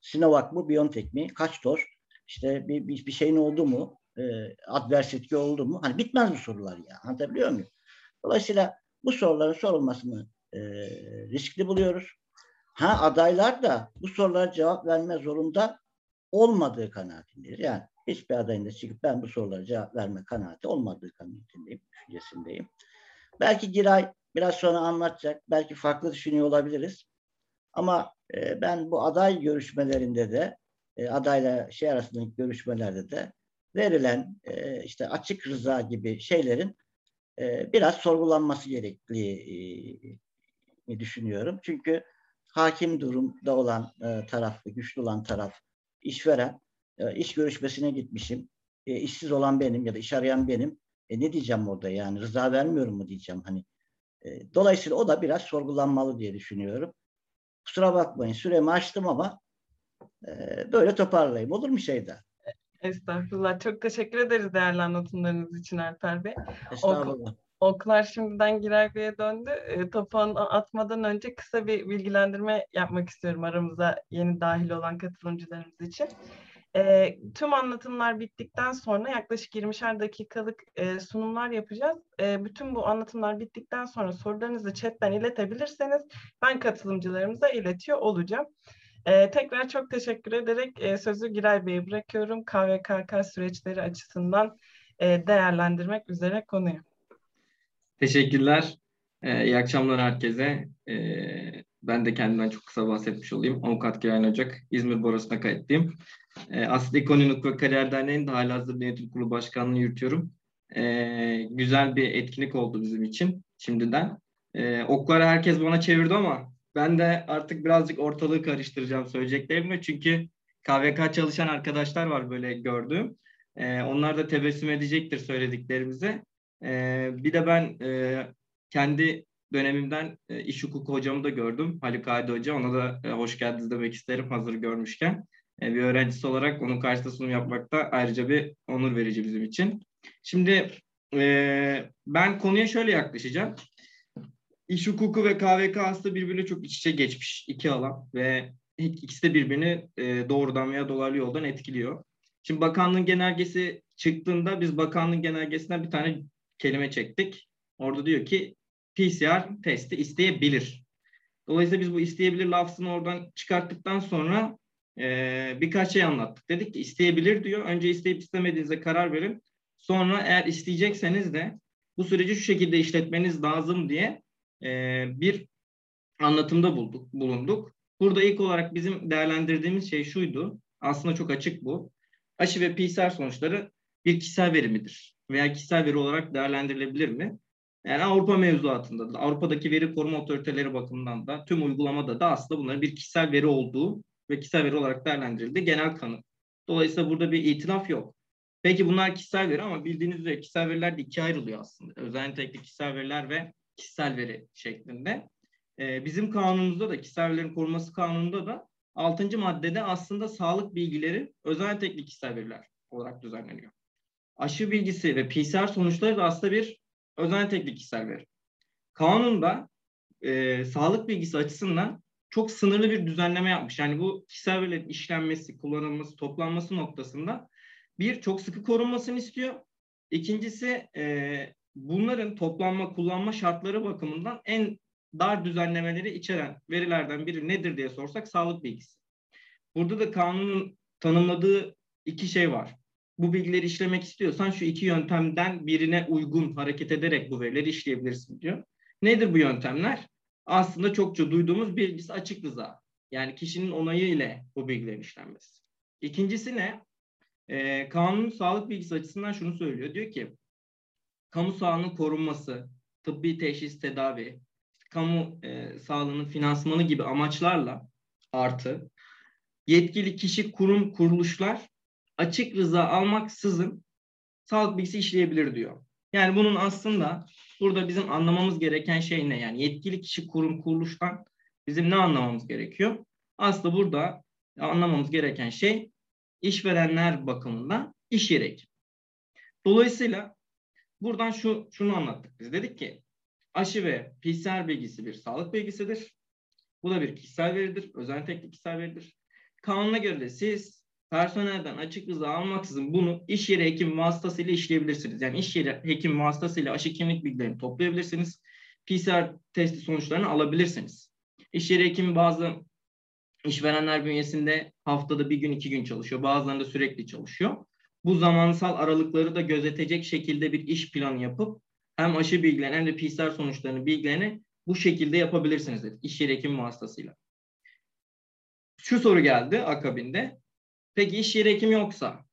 Sinovac mı, BioNTech mi, kaç doz, işte bir, bir, bir şeyin oldu mu, e, advers etki oldu mu? Hani bitmez bu sorular ya. Anlatabiliyor muyum? Dolayısıyla bu soruların sorulmasını e, riskli buluyoruz. Ha adaylar da bu sorulara cevap verme zorunda olmadığı kanaatindeyiz. Yani hiçbir adayın da çıkıp ben bu sorulara cevap verme kanaati olmadığı kanaatindeyim, düşüncesindeyim. Belki Giray biraz sonra anlatacak, belki farklı düşünüyor olabiliriz. Ama e, ben bu aday görüşmelerinde de, e, adayla şey arasındaki görüşmelerde de verilen e, işte açık rıza gibi şeylerin e, biraz sorgulanması gerektiğini e, düşünüyorum. Çünkü hakim durumda olan e, taraf, güçlü olan taraf, işveren, e, iş görüşmesine gitmişim, e, işsiz olan benim ya da iş arayan benim. E, ne diyeceğim orada yani rıza vermiyorum mu diyeceğim hani. E, dolayısıyla o da biraz sorgulanmalı diye düşünüyorum. Kusura bakmayın süremi açtım ama e, böyle toparlayayım. Olur mu şeyda? Estağfurullah. Çok teşekkür ederiz değerli anlatımlarınız için Alper Bey. Estağfurullah. Ok, oklar şimdiden Giray Bey'e döndü. E, topu atmadan önce kısa bir bilgilendirme yapmak istiyorum aramıza yeni dahil olan katılımcılarımız için. E, tüm anlatımlar bittikten sonra yaklaşık 20'şer dakikalık e, sunumlar yapacağız. E, bütün bu anlatımlar bittikten sonra sorularınızı chatten iletebilirseniz ben katılımcılarımıza iletiyor olacağım. E, tekrar çok teşekkür ederek e, sözü Giray Bey'e bırakıyorum. KVKK süreçleri açısından e, değerlendirmek üzere konuyu. Teşekkürler. Ee, iyi akşamlar herkese. Ee, ben de kendimden çok kısa bahsetmiş olayım. Avukat Giray Ocak, İzmir Borusu'na kayıtlıyım. Ee, Aslı Ekonomik ve Kariyer Derneği'nin de halihazırda yönetim kurulu başkanlığını yürütüyorum. Ee, güzel bir etkinlik oldu bizim için şimdiden. Ee, okları herkes bana çevirdi ama ben de artık birazcık ortalığı karıştıracağım söyleyeceklerimle. Çünkü KVK çalışan arkadaşlar var böyle gördüğüm. Ee, onlar da tebessüm edecektir söylediklerimize. Ee, bir de ben e, kendi dönemimden e, iş hukuku hocamı da gördüm. Haluk Adi Hoca. Ona da e, hoş geldiniz demek isterim hazır görmüşken. E, bir öğrencisi olarak onun karşısında sunum yapmak da ayrıca bir onur verici bizim için. Şimdi e, ben konuya şöyle yaklaşacağım. İş hukuku ve KVK aslında birbirine çok iç içe geçmiş iki alan ve ikisi de birbirini e, doğrudan veya dolaylı yoldan etkiliyor. Şimdi bakanlığın genelgesi çıktığında biz bakanlığın genelgesinden bir tane kelime çektik. Orada diyor ki PCR testi isteyebilir. Dolayısıyla biz bu isteyebilir lafzını oradan çıkarttıktan sonra e, birkaç şey anlattık. Dedik ki isteyebilir diyor. Önce isteyip istemediğinize karar verin. Sonra eğer isteyecekseniz de bu süreci şu şekilde işletmeniz lazım diye e, bir anlatımda bulduk, bulunduk. Burada ilk olarak bizim değerlendirdiğimiz şey şuydu. Aslında çok açık bu. Aşı ve PCR sonuçları bir kişisel verimidir veya kişisel veri olarak değerlendirilebilir mi? Yani Avrupa mevzuatında da, Avrupa'daki veri koruma otoriteleri bakımından da, tüm uygulamada da aslında bunların bir kişisel veri olduğu ve kişisel veri olarak değerlendirildi genel kanı. Dolayısıyla burada bir itilaf yok. Peki bunlar kişisel veri ama bildiğiniz üzere kişisel veriler de ikiye ayrılıyor aslında. Özel nitelikli kişisel veriler ve kişisel veri şeklinde. Ee, bizim kanunumuzda da kişisel verilerin korunması kanununda da Altıncı maddede aslında sağlık bilgileri özel teknik kişisel veriler olarak düzenleniyor. Aşı bilgisi ve PCR sonuçları da aslında bir özel teknik kişisel veri. Kanunda e, sağlık bilgisi açısından çok sınırlı bir düzenleme yapmış. Yani bu kişisel verilerin işlenmesi, kullanılması, toplanması noktasında bir çok sıkı korunmasını istiyor. İkincisi e, bunların toplanma, kullanma şartları bakımından en dar düzenlemeleri içeren verilerden biri nedir diye sorsak sağlık bilgisi. Burada da kanunun tanımladığı iki şey var. Bu bilgileri işlemek istiyorsan şu iki yöntemden birine uygun hareket ederek bu verileri işleyebilirsin diyor. Nedir bu yöntemler? Aslında çokça duyduğumuz birincisi açık rıza. Yani kişinin onayı ile bu bilgilerin işlenmesi. İkincisi ne? Ee, kanun sağlık bilgisi açısından şunu söylüyor. Diyor ki kamu sağlığının korunması, tıbbi teşhis, tedavi, kamu e, sağlığının finansmanı gibi amaçlarla artı yetkili kişi, kurum, kuruluşlar açık rıza almaksızın sağlık bilgisi işleyebilir diyor. Yani bunun aslında burada bizim anlamamız gereken şey ne? Yani yetkili kişi, kurum, kuruluştan bizim ne anlamamız gerekiyor? Aslında burada anlamamız gereken şey işverenler bakımından iş yeri hekim. Dolayısıyla buradan şu şunu anlattık biz. Dedik ki aşı ve PCR bilgisi bir sağlık bilgisidir. Bu da bir kişisel veridir. Özel teknik kişisel veridir. Kanuna göre de siz personelden açık rıza almaksızın bunu iş yeri hekim vasıtasıyla işleyebilirsiniz. Yani iş yeri hekim vasıtasıyla aşı kimlik bilgilerini toplayabilirsiniz. PCR testi sonuçlarını alabilirsiniz. İş yeri hekimi bazı işverenler bünyesinde haftada bir gün iki gün çalışıyor. Bazılarında sürekli çalışıyor. Bu zamansal aralıkları da gözetecek şekilde bir iş planı yapıp hem aşı bilgilerini hem de PCR sonuçlarını bilgilerini bu şekilde yapabilirsiniz dedi. İş yeri hekimi vasıtasıyla. Şu soru geldi akabinde. Peki iş yeri hekim yoksa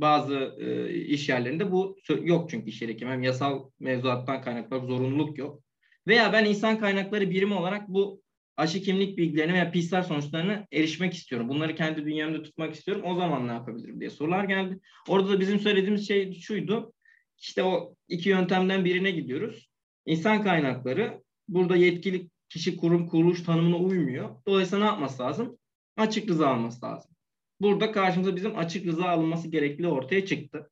bazı e, iş yerlerinde bu yok çünkü iş yeri hekim. Hem yasal mevzuattan kaynaklı zorunluluk yok. Veya ben insan kaynakları birimi olarak bu aşı kimlik bilgilerine veya PCR sonuçlarına erişmek istiyorum. Bunları kendi bünyemde tutmak istiyorum. O zaman ne yapabilirim diye sorular geldi. Orada da bizim söylediğimiz şey şuydu. İşte o iki yöntemden birine gidiyoruz. İnsan kaynakları burada yetkili kişi, kurum, kuruluş tanımına uymuyor. Dolayısıyla ne yapması lazım? Açık rıza alması lazım. Burada karşımıza bizim açık rıza alınması gerekli ortaya çıktı.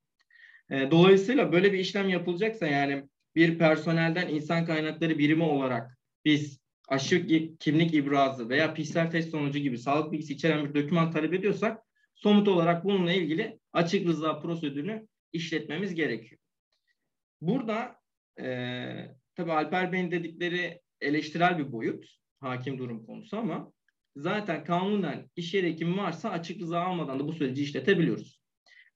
E, dolayısıyla böyle bir işlem yapılacaksa yani bir personelden insan kaynakları birimi olarak biz aşı kimlik ibrazı veya PCR test sonucu gibi sağlık bilgisi içeren bir doküman talep ediyorsak somut olarak bununla ilgili açık rıza prosedürünü işletmemiz gerekiyor. Burada e, tabii Alper Bey'in dedikleri eleştirel bir boyut hakim durum konusu ama zaten kanunen iş yeri hekimi varsa açık rıza almadan da bu süreci işletebiliyoruz.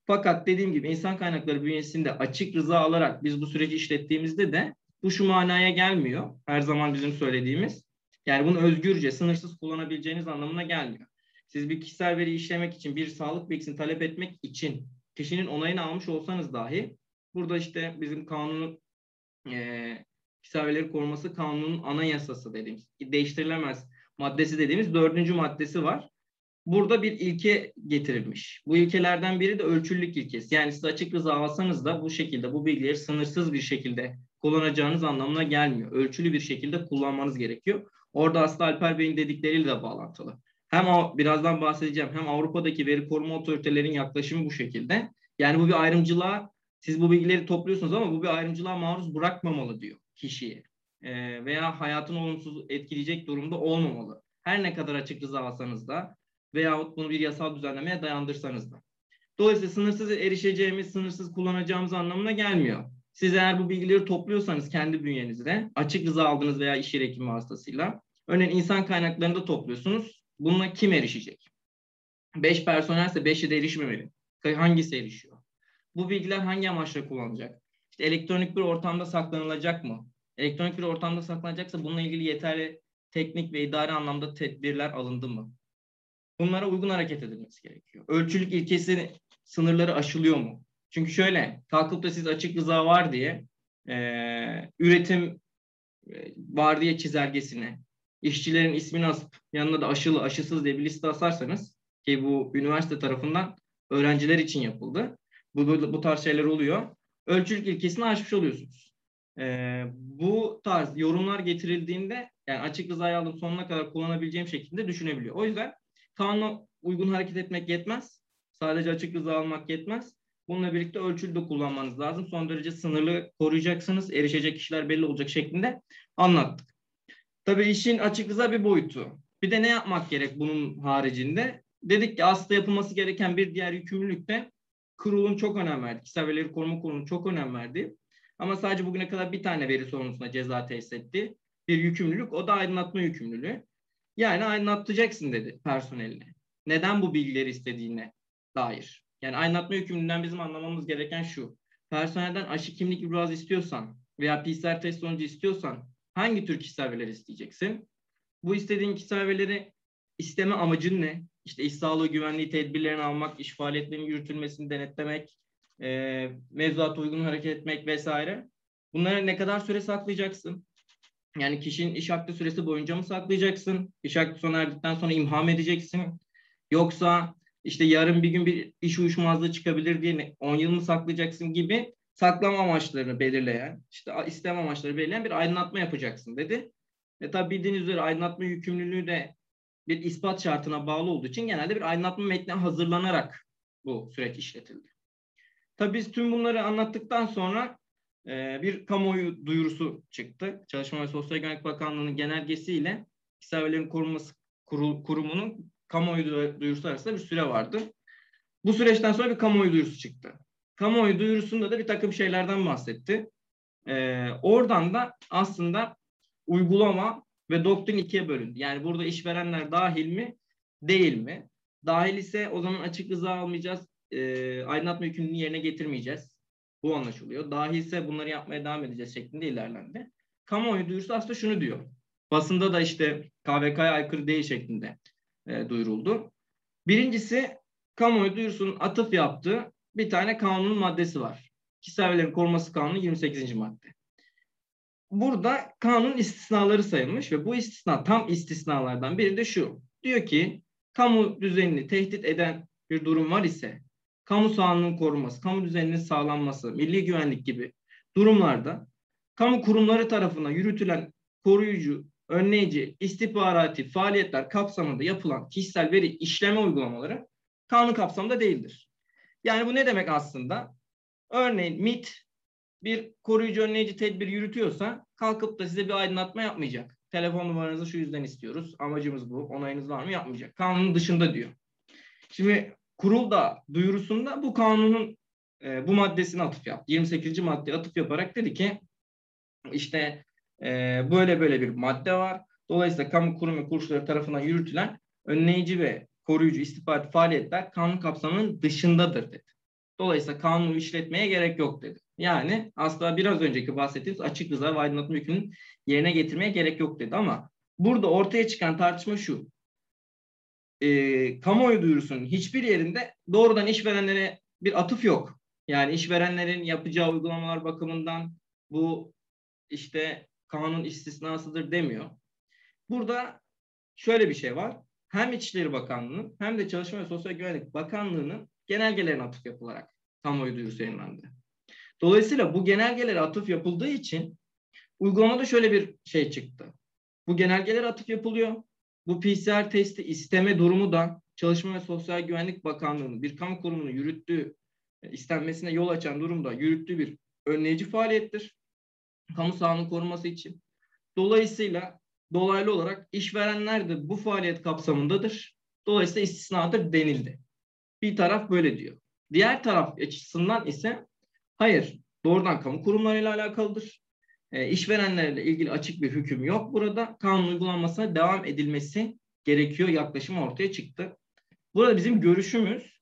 Fakat dediğim gibi insan kaynakları bünyesinde açık rıza alarak biz bu süreci işlettiğimizde de bu şu manaya gelmiyor. Her zaman bizim söylediğimiz. Yani bunu özgürce, sınırsız kullanabileceğiniz anlamına gelmiyor. Siz bir kişisel veri işlemek için, bir sağlık bilgisini talep etmek için kişinin onayını almış olsanız dahi burada işte bizim kanunun e, kişisel verileri koruması kanunun anayasası dediğimiz, değiştirilemez maddesi dediğimiz dördüncü maddesi var. Burada bir ilke getirilmiş. Bu ilkelerden biri de ölçülülük ilkesi. Yani siz açık rıza alsanız da bu şekilde bu bilgileri sınırsız bir şekilde kullanacağınız anlamına gelmiyor. Ölçülü bir şekilde kullanmanız gerekiyor. Orada aslında Alper Bey'in dedikleriyle de bağlantılı. Hem birazdan bahsedeceğim hem Avrupa'daki veri koruma otoritelerinin yaklaşımı bu şekilde. Yani bu bir ayrımcılığa siz bu bilgileri topluyorsunuz ama bu bir ayrımcılığa maruz bırakmamalı diyor kişiyi. Ee, veya hayatını olumsuz etkileyecek durumda olmamalı. Her ne kadar açık rıza alsanız da veyahut bunu bir yasal düzenlemeye dayandırsanız da. Dolayısıyla sınırsız erişeceğimiz, sınırsız kullanacağımız anlamına gelmiyor. Siz eğer bu bilgileri topluyorsanız kendi bünyenizde, açık rıza aldınız veya iş yeri hekimi vasıtasıyla, örneğin insan kaynaklarını da topluyorsunuz. Bununla kim erişecek? Beş personelse beşi de erişmemeli. Hangisi erişiyor? Bu bilgiler hangi amaçla kullanılacak? İşte elektronik bir ortamda saklanılacak mı? Elektronik bir ortamda saklanacaksa bununla ilgili yeterli teknik ve idari anlamda tedbirler alındı mı? Bunlara uygun hareket edilmesi gerekiyor. Ölçülük ilkesi sınırları aşılıyor mu? Çünkü şöyle, kalkıp da siz açık rıza var diye e, üretim e, var diye çizelgesine, işçilerin ismini asıp yanına da aşılı, aşısız diye bir liste asarsanız ki bu üniversite tarafından öğrenciler için yapıldı. Bu, bu, bu tarz şeyler oluyor. Ölçülük ilkesini aşmış oluyorsunuz. E, bu tarz yorumlar getirildiğinde yani açık rızayı aldım sonuna kadar kullanabileceğim şekilde düşünebiliyor. O yüzden kanuna uygun hareket etmek yetmez. Sadece açık rıza almak yetmez. Bununla birlikte ölçülü de kullanmanız lazım. Son derece sınırlı koruyacaksınız. Erişecek kişiler belli olacak şeklinde anlattık. Tabii işin açık rıza bir boyutu. Bir de ne yapmak gerek bunun haricinde? Dedik ki aslında yapılması gereken bir diğer yükümlülük de kurulun çok önem verdi. Kişisel verileri koruma kurulunun çok önem verdi. Ama sadece bugüne kadar bir tane veri sorumlusuna ceza tesis etti. Bir yükümlülük o da aydınlatma yükümlülüğü. Yani aydınlatacaksın dedi personeline. Neden bu bilgileri istediğine dair. Yani aydınlatma yükümlülüğünden bizim anlamamız gereken şu. Personelden aşı kimlik ibrazı istiyorsan veya PCR test sonucu istiyorsan hangi tür kişisel verileri isteyeceksin? Bu istediğin kişisel verileri isteme amacın ne? İşte iş sağlığı güvenliği tedbirlerini almak, iş faaliyetlerinin yürütülmesini denetlemek, e, mevzuata uygun hareket etmek vesaire. Bunları ne kadar süre saklayacaksın? Yani kişinin iş hakkı süresi boyunca mı saklayacaksın? İş hakkı sona erdikten sonra imha edeceksin? Yoksa işte yarın bir gün bir iş uyuşmazlığı çıkabilir diye 10 yıl mı saklayacaksın gibi saklama amaçlarını belirleyen, işte isteme amaçları belirleyen bir aydınlatma yapacaksın dedi. E tabi bildiğiniz üzere aydınlatma yükümlülüğü de bir ispat şartına bağlı olduğu için genelde bir aydınlatma metni hazırlanarak bu süreç işletildi. Tabii biz tüm bunları anlattıktan sonra e, bir kamuoyu duyurusu çıktı. Çalışma ve Sosyal Güvenlik Bakanlığı'nın genelgesiyle kişisel verilerin korunması kurumunun kamuoyu duyurusu arasında bir süre vardı. Bu süreçten sonra bir kamuoyu duyurusu çıktı. Kamuoyu duyurusunda da bir takım şeylerden bahsetti. Ee, oradan da aslında uygulama ve doktrin ikiye bölündü. Yani burada işverenler dahil mi, değil mi? Dahil ise o zaman açık rıza almayacağız, e, aydınlatma yükümlülüğünü yerine getirmeyeceğiz. Bu anlaşılıyor. Dahil ise bunları yapmaya devam edeceğiz şeklinde ilerlendi. Kamuoyu duyurusu aslında şunu diyor. Basında da işte KVK'ya aykırı değil şeklinde e, duyuruldu. Birincisi kamuoyu duyurusunun atıf yaptığı bir tane kanunun maddesi var. Kişisel verilerin korunması kanunu 28. madde. Burada kanun istisnaları sayılmış ve bu istisna tam istisnalardan biri de şu. Diyor ki kamu düzenini tehdit eden bir durum var ise kamu sağlığının korunması, kamu düzeninin sağlanması, milli güvenlik gibi durumlarda kamu kurumları tarafından yürütülen koruyucu önleyici, istihbarati faaliyetler kapsamında yapılan kişisel veri işleme uygulamaları kanun kapsamında değildir. Yani bu ne demek aslında? Örneğin MIT bir koruyucu önleyici tedbir yürütüyorsa kalkıp da size bir aydınlatma yapmayacak. Telefon numaranızı şu yüzden istiyoruz. Amacımız bu. Onayınız var mı? Yapmayacak. Kanunun dışında diyor. Şimdi kurul da duyurusunda bu kanunun e, bu maddesine atıf yaptı. 28. maddeye atıf yaparak dedi ki işte e, böyle böyle bir madde var. Dolayısıyla kamu kurum ve kuruluşları tarafından yürütülen önleyici ve koruyucu istihbarat faaliyetler kanun kapsamının dışındadır dedi. Dolayısıyla kanunu işletmeye gerek yok dedi. Yani aslında biraz önceki bahsettiğimiz açık rıza ve aydınlatma yükünün yerine getirmeye gerek yok dedi ama burada ortaya çıkan tartışma şu. E, kamuoyu duyurusunun hiçbir yerinde doğrudan işverenlere bir atıf yok. Yani işverenlerin yapacağı uygulamalar bakımından bu işte kanun istisnasıdır demiyor. Burada şöyle bir şey var. Hem İçişleri Bakanlığı'nın hem de Çalışma ve Sosyal Güvenlik Bakanlığı'nın genelgelerine atıf yapılarak kamuoyu duyurusu yayınlandı. Dolayısıyla bu genelgelere atıf yapıldığı için uygulamada şöyle bir şey çıktı. Bu genelgelere atıf yapılıyor. Bu PCR testi isteme durumu da Çalışma ve Sosyal Güvenlik Bakanlığı'nın bir kamu kurumunu yürüttüğü, istenmesine yol açan durumda yürüttüğü bir önleyici faaliyettir kamu sağlığının korunması için. Dolayısıyla dolaylı olarak işverenler de bu faaliyet kapsamındadır. Dolayısıyla istisnadır denildi. Bir taraf böyle diyor. Diğer taraf açısından ise hayır doğrudan kamu kurumlarıyla alakalıdır. E, işverenlerle ilgili açık bir hüküm yok burada. Kanun uygulanmasına devam edilmesi gerekiyor yaklaşım ortaya çıktı. Burada bizim görüşümüz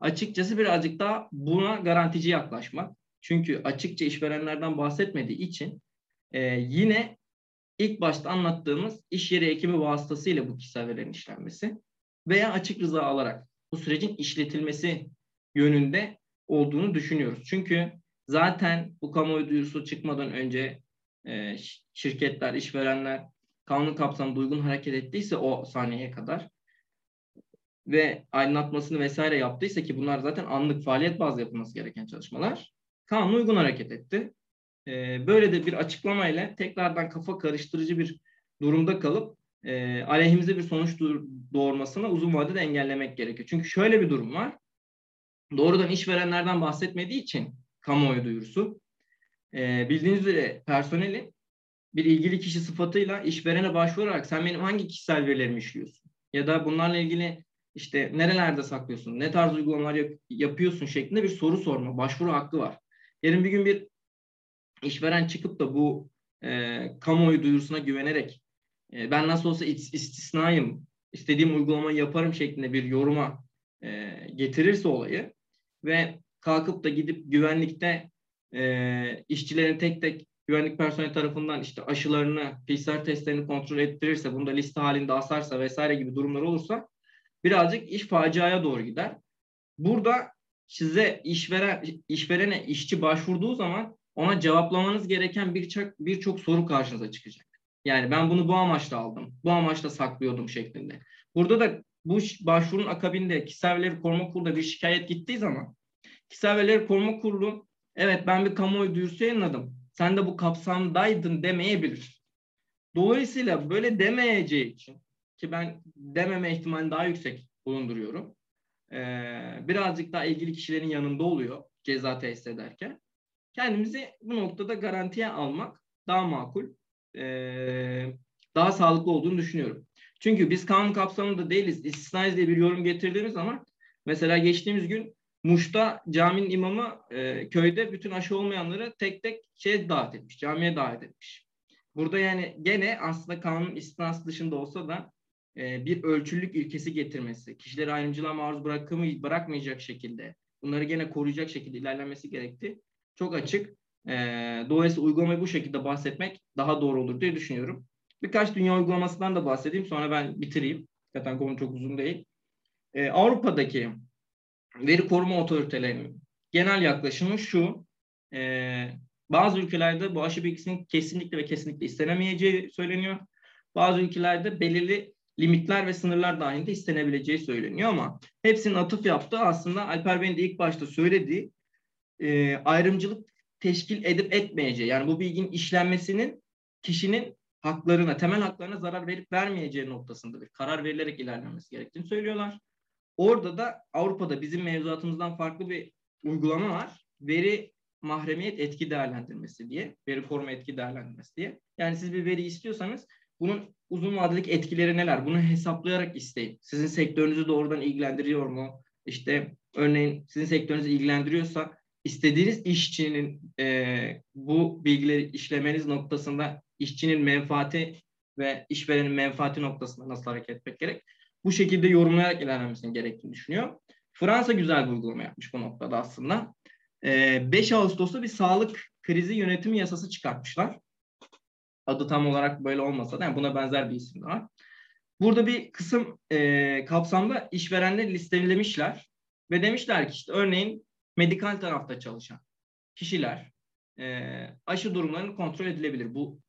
açıkçası birazcık daha buna garantici yaklaşmak. Çünkü açıkça işverenlerden bahsetmediği için e, yine ilk başta anlattığımız iş yeri hekimi vasıtasıyla bu kişisel verilerin işlenmesi veya açık rıza alarak bu sürecin işletilmesi yönünde olduğunu düşünüyoruz. Çünkü zaten bu kamuoyu duyurusu çıkmadan önce e, şirketler, işverenler kanun kapsamında uygun hareket ettiyse o saniyeye kadar ve aydınlatmasını vesaire yaptıysa ki bunlar zaten anlık faaliyet bazlı yapılması gereken çalışmalar kanun uygun hareket etti. E, böyle de bir açıklamayla tekrardan kafa karıştırıcı bir durumda kalıp e, aleyhimize bir sonuç doğurmasını uzun vadede engellemek gerekiyor. Çünkü şöyle bir durum var. Doğrudan işverenlerden bahsetmediği için kamuoyu duyurusu. E, bildiğiniz üzere personelin bir ilgili kişi sıfatıyla işverene başvurarak sen benim hangi kişisel verilerimi işliyorsun? Ya da bunlarla ilgili işte nerelerde saklıyorsun, ne tarz uygulamalar yap- yapıyorsun şeklinde bir soru sorma, başvuru hakkı var. Yarın bir gün bir işveren çıkıp da bu e, kamuoyu duyurusuna güvenerek e, ben nasıl olsa istisnayım, istediğim uygulamayı yaparım şeklinde bir yoruma e, getirirse olayı ve kalkıp da gidip güvenlikte e, işçilerin tek tek güvenlik personeli tarafından işte aşılarını, PCR testlerini kontrol ettirirse, bunu da liste halinde asarsa vesaire gibi durumlar olursa birazcık iş faciaya doğru gider. Burada size işveren işverene işçi başvurduğu zaman ona cevaplamanız gereken birçok birçok soru karşınıza çıkacak. Yani ben bunu bu amaçla aldım, bu amaçla saklıyordum şeklinde. Burada da bu başvurun akabinde kişisel verileri koruma kuruluna bir şikayet gittiği zaman kişisel verileri koruma kurulu evet ben bir kamuoyu duyurusu yayınladım. Sen de bu kapsamdaydın demeyebilir. Dolayısıyla böyle demeyeceği için ki ben dememe ihtimali daha yüksek bulunduruyorum. Birazcık daha ilgili kişilerin yanında oluyor ceza tesis ederken. Kendimizi bu noktada garantiye almak daha makul, daha sağlıklı olduğunu düşünüyorum. Çünkü biz kanun kapsamında değiliz. İstisnayız diye bir yorum getirdiğimiz zaman mesela geçtiğimiz gün Muş'ta caminin imamı e, köyde bütün aşı olmayanları tek tek şey davet etmiş, camiye davet etmiş. Burada yani gene aslında kanun istisnası dışında olsa da e, bir ölçülük ilkesi getirmesi, kişileri ayrımcılığa maruz bırakımı, bırakmayacak şekilde, bunları gene koruyacak şekilde ilerlenmesi gerekti. Çok açık. E, dolayısıyla uygulamayı bu şekilde bahsetmek daha doğru olur diye düşünüyorum. Birkaç dünya uygulamasından da bahsedeyim sonra ben bitireyim. Zaten konu çok uzun değil. E, Avrupa'daki veri koruma otoritelerinin genel yaklaşımı şu. E, bazı ülkelerde bu aşı bilgisinin kesinlikle ve kesinlikle istenemeyeceği söyleniyor. Bazı ülkelerde belirli limitler ve sınırlar dahilinde istenebileceği söyleniyor ama hepsinin atıf yaptığı aslında Alper Bey'in de ilk başta söylediği e, ayrımcılık teşkil edip etmeyeceği. Yani bu bilginin işlenmesinin kişinin haklarına, temel haklarına zarar verip vermeyeceği noktasında bir karar verilerek ilerlemesi gerektiğini söylüyorlar. Orada da Avrupa'da bizim mevzuatımızdan farklı bir uygulama var. Veri mahremiyet etki değerlendirmesi diye, veri koruma etki değerlendirmesi diye. Yani siz bir veri istiyorsanız bunun uzun vadeli etkileri neler? Bunu hesaplayarak isteyin. Sizin sektörünüzü doğrudan ilgilendiriyor mu? İşte örneğin sizin sektörünüzü ilgilendiriyorsa istediğiniz işçinin e, bu bilgileri işlemeniz noktasında işçinin menfaati ve işverenin menfaati noktasında nasıl hareket etmek gerek? Bu şekilde yorumlayarak ilerlemesini gerektiğini düşünüyor. Fransa güzel bir uygulama yapmış bu noktada aslında. E, 5 Ağustos'ta bir sağlık krizi yönetimi yasası çıkartmışlar. Adı tam olarak böyle olmasa da yani buna benzer bir isim de var. Burada bir kısım e, kapsamda işverenleri listelemişler ve demişler ki işte örneğin medikal tarafta çalışan kişiler e, aşı durumlarını kontrol edilebilir bu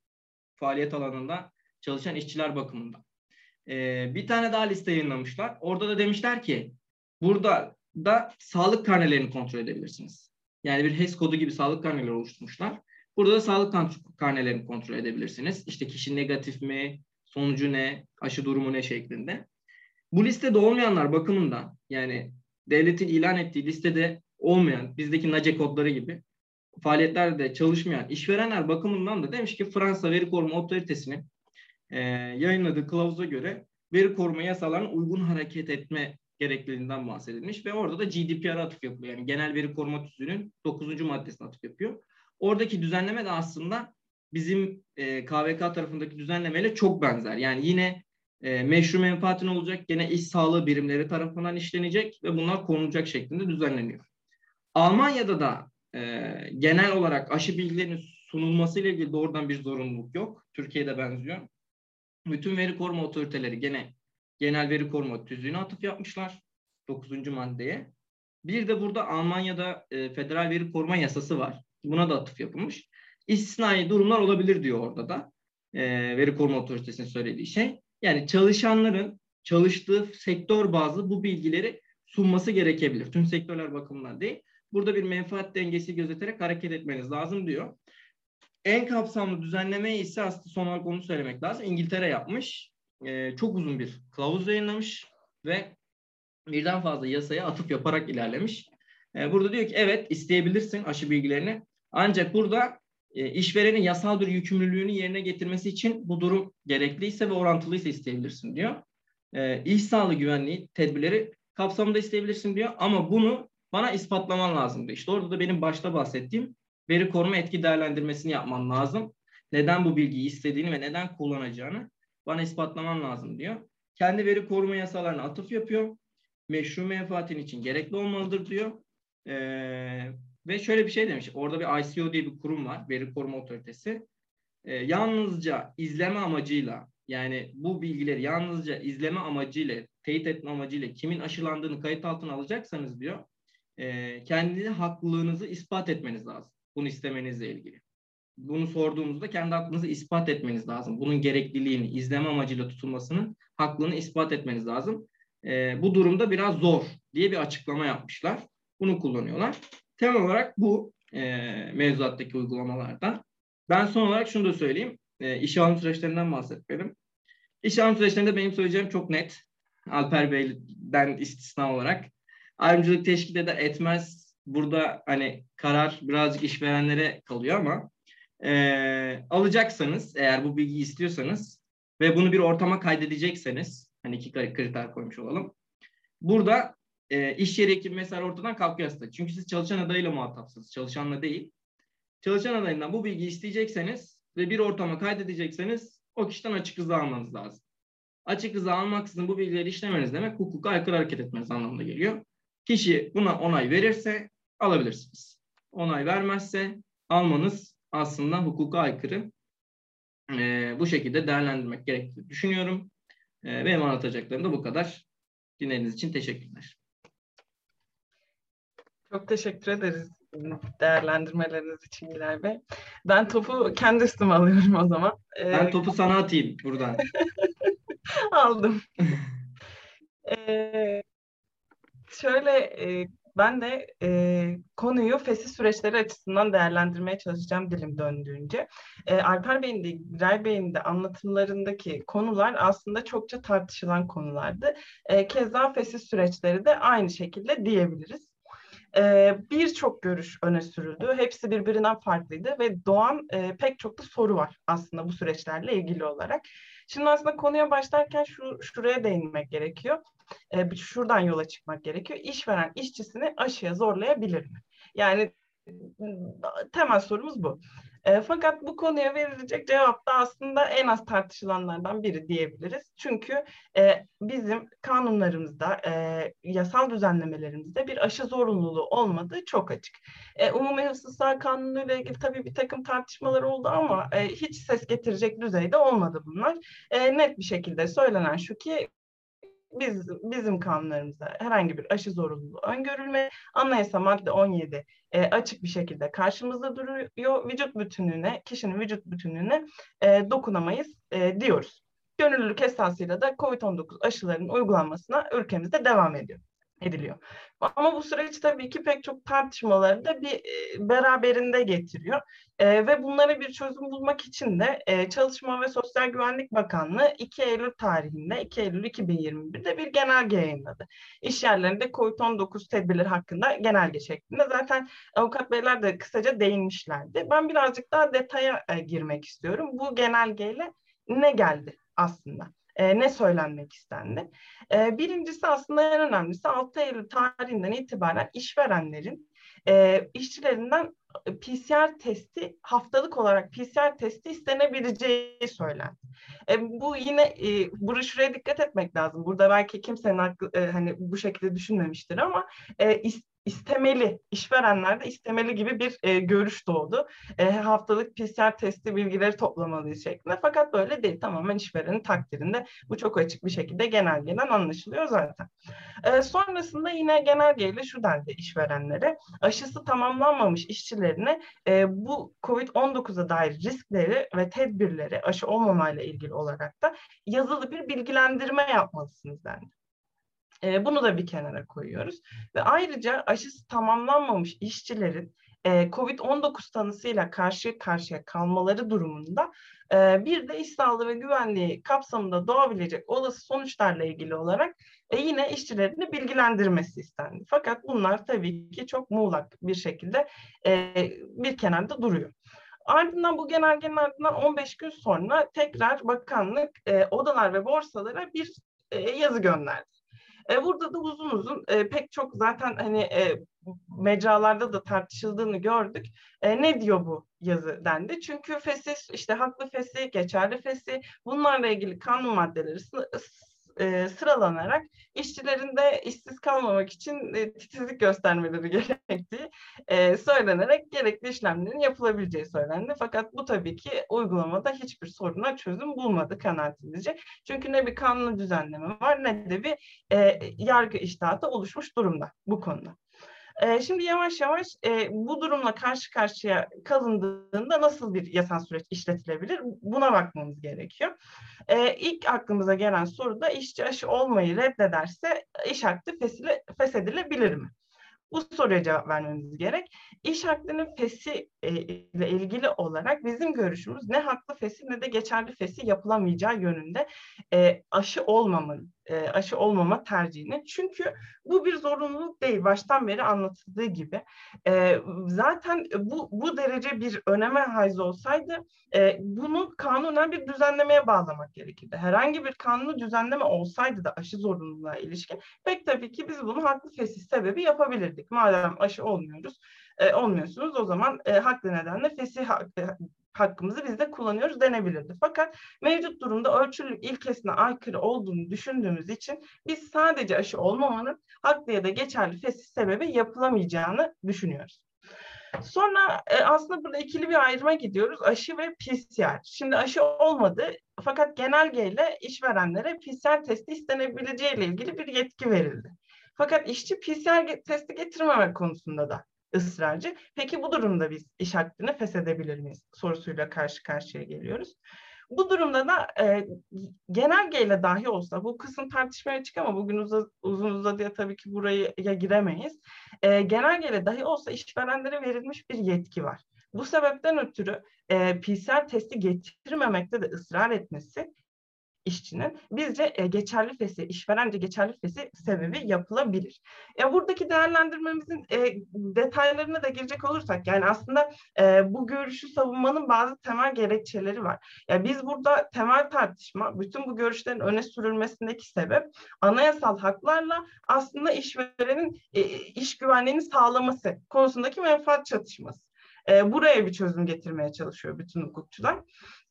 faaliyet alanında çalışan işçiler bakımından. E, bir tane daha liste yayınlamışlar. Orada da demişler ki burada da sağlık karnelerini kontrol edebilirsiniz. Yani bir HES kodu gibi sağlık karneleri oluşturmuşlar. Burada da sağlık karnelerini kontrol edebilirsiniz. İşte kişi negatif mi, sonucu ne, aşı durumu ne şeklinde. Bu listede olmayanlar bakımından yani devletin ilan ettiği listede olmayan bizdeki NACE kodları gibi faaliyetlerde çalışmayan işverenler bakımından da demiş ki Fransa Veri Koruma Otoritesi'nin e, yayınladığı kılavuza göre veri koruma yasalarına uygun hareket etme gerekliliğinden bahsedilmiş ve orada da GDPR'a atıf yapılıyor. Yani Genel Veri Koruma Tüzüğü'nün 9. maddesine atıf yapıyor. Oradaki düzenleme de aslında bizim e, KVK tarafındaki düzenlemeyle çok benzer. Yani yine e, meşru menfaatin olacak, gene iş sağlığı birimleri tarafından işlenecek ve bunlar konulacak şeklinde düzenleniyor. Almanya'da da e, genel olarak aşı bilgilerinin sunulması ile ilgili doğrudan bir zorunluluk yok. Türkiye'de benziyor. Bütün veri koruma otoriteleri gene genel veri koruma tüzüğüne atıf yapmışlar. 9. maddeye. Bir de burada Almanya'da e, federal veri koruma yasası var. Buna da atıf yapılmış. İstisnai durumlar olabilir diyor orada da. E, veri koruma otoritesinin söylediği şey. Yani çalışanların çalıştığı sektör bazlı bu bilgileri sunması gerekebilir. Tüm sektörler bakımından değil. Burada bir menfaat dengesi gözeterek hareket etmeniz lazım diyor. En kapsamlı düzenleme ise aslında son olarak onu söylemek lazım. İngiltere yapmış. e, çok uzun bir kılavuz yayınlamış ve birden fazla yasaya atıf yaparak ilerlemiş. E, burada diyor ki evet isteyebilirsin aşı bilgilerini ancak burada e, işverenin yasal bir yükümlülüğünü yerine getirmesi için bu durum gerekliyse ve orantılıysa isteyebilirsin diyor. E, iş sağlığı güvenliği tedbirleri kapsamında isteyebilirsin diyor ama bunu bana ispatlaman lazım diyor. İşte orada da benim başta bahsettiğim veri koruma etki değerlendirmesini yapman lazım. Neden bu bilgiyi istediğini ve neden kullanacağını bana ispatlaman lazım diyor. Kendi veri koruma yasalarına atıf yapıyor. Meşru menfaatin için gerekli olmalıdır diyor. Ee, ve şöyle bir şey demiş. Orada bir ICO diye bir kurum var. Veri Koruma Otoritesi. Ee, yalnızca izleme amacıyla yani bu bilgileri yalnızca izleme amacıyla, teyit etme amacıyla kimin aşılandığını kayıt altına alacaksanız diyor, e, kendi haklılığınızı ispat etmeniz lazım. Bunu istemenizle ilgili. Bunu sorduğumuzda kendi hakkınızı ispat etmeniz lazım. Bunun gerekliliğini, izleme amacıyla tutulmasının haklılığını ispat etmeniz lazım. E, bu durumda biraz zor diye bir açıklama yapmışlar. Bunu kullanıyorlar. Temel olarak bu e, mevzuattaki uygulamalardan. Ben son olarak şunu da söyleyeyim. E, iş alım süreçlerinden bahsetmedim. İş alım süreçlerinde benim söyleyeceğim çok net. Alper Bey'den istisna olarak. Ayrımcılık teşkil eder etmez. Burada hani karar birazcık işverenlere kalıyor ama e, alacaksanız eğer bu bilgiyi istiyorsanız ve bunu bir ortama kaydedecekseniz hani iki kriter koymuş olalım. Burada e, iş yeri ekibi mesela ortadan kalkıyor aslında. Çünkü siz çalışan adayıyla muhatapsınız. Çalışanla değil. Çalışan adayından bu bilgiyi isteyecekseniz ve bir ortama kaydedecekseniz o kişiden açık rıza almanız lazım. Açık rıza almaksızın bu bilgileri işlemeniz demek hukuka aykırı hareket etmeniz anlamına geliyor. Kişi buna onay verirse alabilirsiniz. Onay vermezse almanız aslında hukuka aykırı. E, bu şekilde değerlendirmek gerektiğini düşünüyorum. E, benim anlatacaklarım da bu kadar. Dinlediğiniz için teşekkürler. Çok teşekkür ederiz değerlendirmeleriniz için Gülay Bey. Ben topu kendi üstüme alıyorum o zaman. Ee, ben topu sana atayım buradan. Aldım. ee, şöyle e, ben de e, konuyu fesih süreçleri açısından değerlendirmeye çalışacağım dilim döndüğünce. E, Alper Bey'in de Giray Bey'in de anlatımlarındaki konular aslında çokça tartışılan konulardı. E, keza fesih süreçleri de aynı şekilde diyebiliriz e, birçok görüş öne sürüldü. Hepsi birbirinden farklıydı ve doğan e, pek çok da soru var aslında bu süreçlerle ilgili olarak. Şimdi aslında konuya başlarken şu şuraya değinmek gerekiyor. E, şuradan yola çıkmak gerekiyor. İşveren işçisini aşıya zorlayabilir mi? Yani temel sorumuz bu. E, fakat bu konuya verilecek cevap da aslında en az tartışılanlardan biri diyebiliriz. Çünkü e, bizim kanunlarımızda, e, yasal düzenlemelerimizde bir aşı zorunluluğu olmadığı çok açık. E, Umumi Hıfzı Kanunu ile ilgili tabii bir takım tartışmalar oldu ama e, hiç ses getirecek düzeyde olmadı bunlar. E, net bir şekilde söylenen şu ki biz bizim kanunlarımızda herhangi bir aşı zorunluluğu öngörülme. Anayasa madde 17 e, açık bir şekilde karşımızda duruyor. Vücut bütünlüğüne, kişinin vücut bütünlüğüne e, dokunamayız e, diyoruz. Gönüllülük esasıyla da COVID-19 aşılarının uygulanmasına ülkemizde devam ediyor ediliyor. Ama bu süreç tabii ki pek çok tartışmaları da bir e, beraberinde getiriyor. E, ve bunlara bir çözüm bulmak için de e, Çalışma ve Sosyal Güvenlik Bakanlığı 2 Eylül tarihinde 2 Eylül 2021'de bir genelge yayınladı. İş yerlerinde COVID-19 tedbirleri hakkında genelge şeklinde. Zaten avukat beyler de kısaca değinmişlerdi. Ben birazcık daha detaya e, girmek istiyorum. Bu genelgeyle ne geldi aslında? E, ne söylenmek istendi? E, birincisi aslında en önemlisi 6 Eylül tarihinden itibaren işverenlerin e, işçilerinden PCR testi haftalık olarak PCR testi istenebileceği söylendi. E, bu yine e, burada dikkat etmek lazım. Burada belki kimsenin aklı, e, hani bu şekilde düşünmemiştir ama e, istemeli, işverenler de istemeli gibi bir e, görüş doğdu. E, haftalık PCR testi bilgileri toplamalıyız şeklinde. Fakat böyle değil. Tamamen işverenin takdirinde. Bu çok açık bir şekilde genelgeden anlaşılıyor zaten. E, sonrasında yine genelgeyle şu dendi işverenlere. Aşısı tamamlanmamış işçilerine e, bu COVID-19'a dair riskleri ve tedbirleri aşı olmamayla ilgili olarak da yazılı bir bilgilendirme yapmalısınız dendi. E, bunu da bir kenara koyuyoruz. Ve ayrıca aşısı tamamlanmamış işçilerin e, COVID-19 tanısıyla karşı karşıya kalmaları durumunda bir de iş sağlığı ve güvenliği kapsamında doğabilecek olası sonuçlarla ilgili olarak yine işçilerini bilgilendirmesi istendi. Fakat bunlar tabii ki çok muğlak bir şekilde bir kenarda duruyor. Ardından bu genelgenin ardından 15 gün sonra tekrar bakanlık odalar ve borsalara bir yazı gönderdi. E, burada da uzun uzun e, pek çok zaten hani e, mecralarda da tartışıldığını gördük. E, ne diyor bu yazı dendi. Çünkü fesih, işte haklı fesih, geçerli fesih bunlarla ilgili kanun maddeleri e, sıralanarak işçilerin de işsiz kalmamak için e, titizlik göstermeleri gerektiği e, söylenerek gerekli işlemlerin yapılabileceği söylendi. Fakat bu tabii ki uygulamada hiçbir soruna çözüm bulmadı kanaatimizce. Çünkü ne bir kanun düzenleme var ne de bir e, yargı iştahatı oluşmuş durumda bu konuda. Şimdi yavaş yavaş bu durumla karşı karşıya kalındığında nasıl bir yasal süreç işletilebilir? Buna bakmamız gerekiyor. E, ilk aklımıza gelen soru da işçi aşı olmayı reddederse iş hakkı feshedilebilir mi? Bu soruya cevap vermemiz gerek. İş hakkının fesi ile ilgili olarak bizim görüşümüz ne haklı fesi ne de geçerli fesi yapılamayacağı yönünde e, aşı olmamanın e, aşı olmama tercihini. Çünkü bu bir zorunluluk değil. Baştan beri anlatıldığı gibi. E, zaten bu, bu derece bir öneme haiz olsaydı e, bunu kanunen bir düzenlemeye bağlamak gerekirdi. Herhangi bir kanunu düzenleme olsaydı da aşı zorunluluğuna ilişkin pek tabii ki biz bunu haklı fesis sebebi yapabilirdik. Madem aşı olmuyoruz, e, olmuyorsunuz o zaman e, haklı nedenle fesih hakkımızı biz de kullanıyoruz denebilirdi. Fakat mevcut durumda ölçülülük ilkesine aykırı olduğunu düşündüğümüz için biz sadece aşı olmamanın haklı ya da geçerli fesih sebebi yapılamayacağını düşünüyoruz. Sonra e, aslında burada ikili bir ayrıma gidiyoruz. Aşı ve PCR. Şimdi aşı olmadı fakat genelgeyle işverenlere PCR testi istenebileceği ile ilgili bir yetki verildi. Fakat işçi PCR testi getirmemek konusunda da ısrarcı. Peki bu durumda biz iş hakkını feshedebilir miyiz sorusuyla karşı karşıya geliyoruz. Bu durumda da e, genelgeyle dahi olsa bu kısım tartışmaya çık ama bugün uza, uzun uzadıya tabii ki buraya giremeyiz. E, genelgeyle dahi olsa işverenlere verilmiş bir yetki var. Bu sebepten ötürü e, PCR testi getirmemekte de ısrar etmesi işçinin bizce e, geçerli fesi, işverence geçerli fesi sebebi yapılabilir. Ya buradaki değerlendirmemizin e, detaylarına da girecek olursak yani aslında e, bu görüşü savunmanın bazı temel gerekçeleri var. Ya biz burada temel tartışma bütün bu görüşlerin öne sürülmesindeki sebep anayasal haklarla aslında işverenin e, iş güvenliğini sağlaması konusundaki menfaat çatışması. E, buraya bir çözüm getirmeye çalışıyor bütün hukukçular.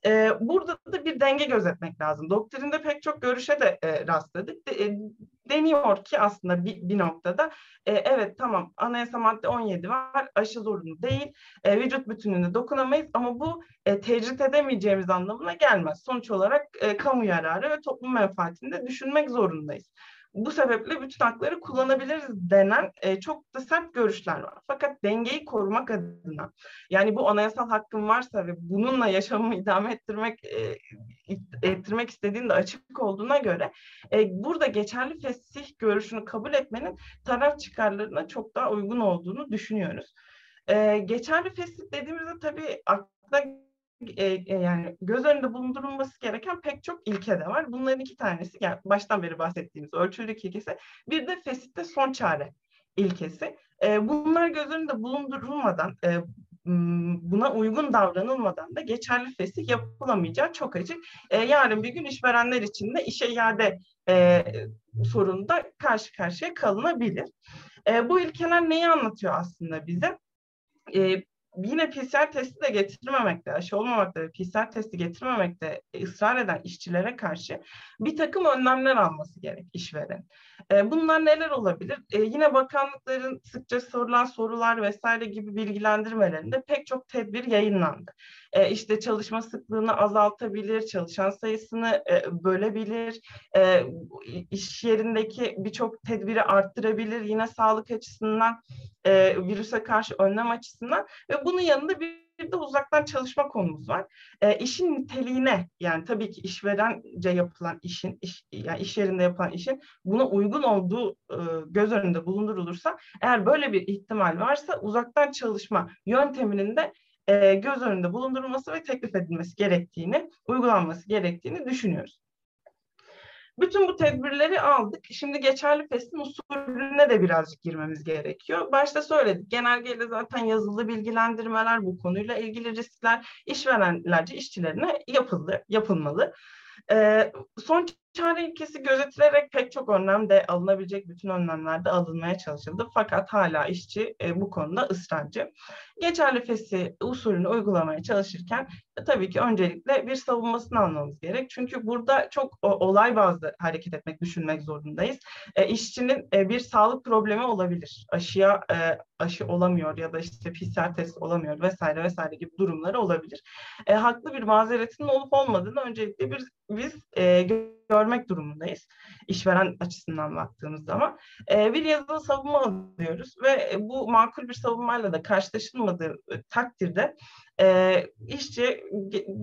E, burada da bir denge gözetmek lazım. Doktrinde pek çok görüşe de e, rastladık. De, e, deniyor ki aslında bir, bir noktada e, evet tamam anayasa madde 17 var aşı zorunlu değil e, vücut bütünlüğüne dokunamayız ama bu e, tecrit edemeyeceğimiz anlamına gelmez. Sonuç olarak e, kamu yararı ve toplum menfaatini de düşünmek zorundayız bu sebeple bütün hakları kullanabiliriz denen e, çok da sert görüşler var. Fakat dengeyi korumak adına yani bu anayasal hakkın varsa ve bununla yaşamımı idame ettirmek e, ettirmek istediğinde açık olduğuna göre e, burada geçerli fesih görüşünü kabul etmenin taraf çıkarlarına çok daha uygun olduğunu düşünüyoruz. E, geçerli fesih dediğimizde tabii akla e, e, yani göz önünde bulundurulması gereken pek çok ilke de var. Bunların iki tanesi yani baştan beri bahsettiğimiz ölçülük ilkesi bir de fesitte son çare ilkesi. E, bunlar göz önünde bulundurulmadan e, buna uygun davranılmadan da geçerli fesih yapılamayacağı çok açık. E, yarın bir gün işverenler için de işe iade e, sorununda karşı karşıya kalınabilir. E, bu ilkeler neyi anlatıyor aslında bize? E, yine PCR testi de getirmemekte, aşı olmamakta PCR testi getirmemekte ısrar eden işçilere karşı bir takım önlemler alması gerek işveren. E, bunlar neler olabilir? E, yine bakanlıkların sıkça sorulan sorular vesaire gibi bilgilendirmelerinde pek çok tedbir yayınlandı. E, işte çalışma sıklığını azaltabilir, çalışan sayısını e, bölebilir, e, iş yerindeki birçok tedbiri arttırabilir. Yine sağlık açısından, e, virüse karşı önlem açısından ve bunun yanında bir bir de uzaktan çalışma konumuz var. E, işin niteliğine yani tabii ki işverence yapılan işin, iş, yani iş yerinde yapılan işin buna uygun olduğu e, göz önünde bulundurulursa eğer böyle bir ihtimal varsa uzaktan çalışma yönteminin de e, göz önünde bulundurulması ve teklif edilmesi gerektiğini, uygulanması gerektiğini düşünüyoruz. Bütün bu tedbirleri aldık. Şimdi geçerli festin usulüne de birazcık girmemiz gerekiyor. Başta söyledik. Genelgeyle zaten yazılı bilgilendirmeler bu konuyla ilgili riskler işverenlerce işçilerine yapıldı, yapılmalı. Ee, son çare ilkesi gözetilerek pek çok önlem de alınabilecek bütün önlemler de alınmaya çalışıldı. Fakat hala işçi e, bu konuda ısrarcı. Geçerli fesi usulünü uygulamaya çalışırken e, tabii ki öncelikle bir savunmasını almamız gerek. Çünkü burada çok o, olay bazlı hareket etmek, düşünmek zorundayız. E, işçinin e, bir sağlık problemi olabilir. Aşıya e, aşı olamıyor ya da işte PCR test olamıyor vesaire vesaire gibi durumları olabilir. E, haklı bir mazeretinin olup olmadığını öncelikle bir, biz e, görmek durumundayız. İşveren açısından baktığımız zaman. E, bir yazılı savunma alıyoruz ve bu makul bir savunmayla da karşılaşılmadığı e, takdirde e, işçi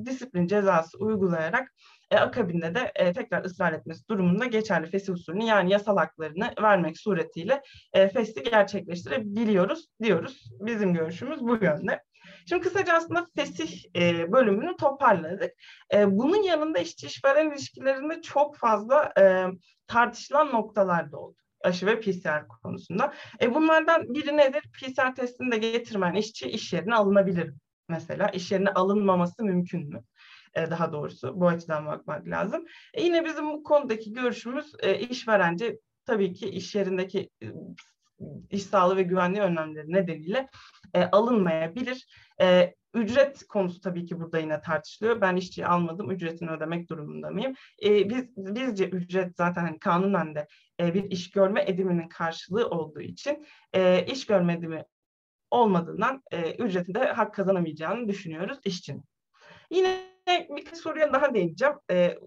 disiplin cezası uygulayarak e, akabinde de e, tekrar ısrar etmesi durumunda geçerli fesih usulünü yani yasal haklarını vermek suretiyle e, fesli gerçekleştirebiliyoruz diyoruz. Bizim görüşümüz bu yönde. Şimdi kısaca aslında fesih e, bölümünü toparladık. E, bunun yanında işçi işveren ilişkilerinde çok fazla e, tartışılan noktalar da oldu aşı ve PCR konusunda. E bunlardan biri nedir? PCR testini de getirmeyen işçi iş yerine alınabilir mesela. İş yerine alınmaması mümkün mü? E, daha doğrusu bu açıdan bakmak lazım. E yine bizim bu konudaki görüşümüz e, işverence tabii ki iş yerindeki iş sağlığı ve güvenliği önlemleri nedeniyle e, alınmayabilir. E, ücret konusu tabii ki burada yine tartışılıyor. Ben işçiyi almadım, ücretini ödemek durumunda mıyım? E, biz bizce ücret zaten hani kanunen de e, bir iş görme ediminin karşılığı olduğu için e, iş görme edimi olmadığından e, ücretinde hak kazanamayacağını düşünüyoruz işçinin. Yine birkaç soruya daha değineceğim. E,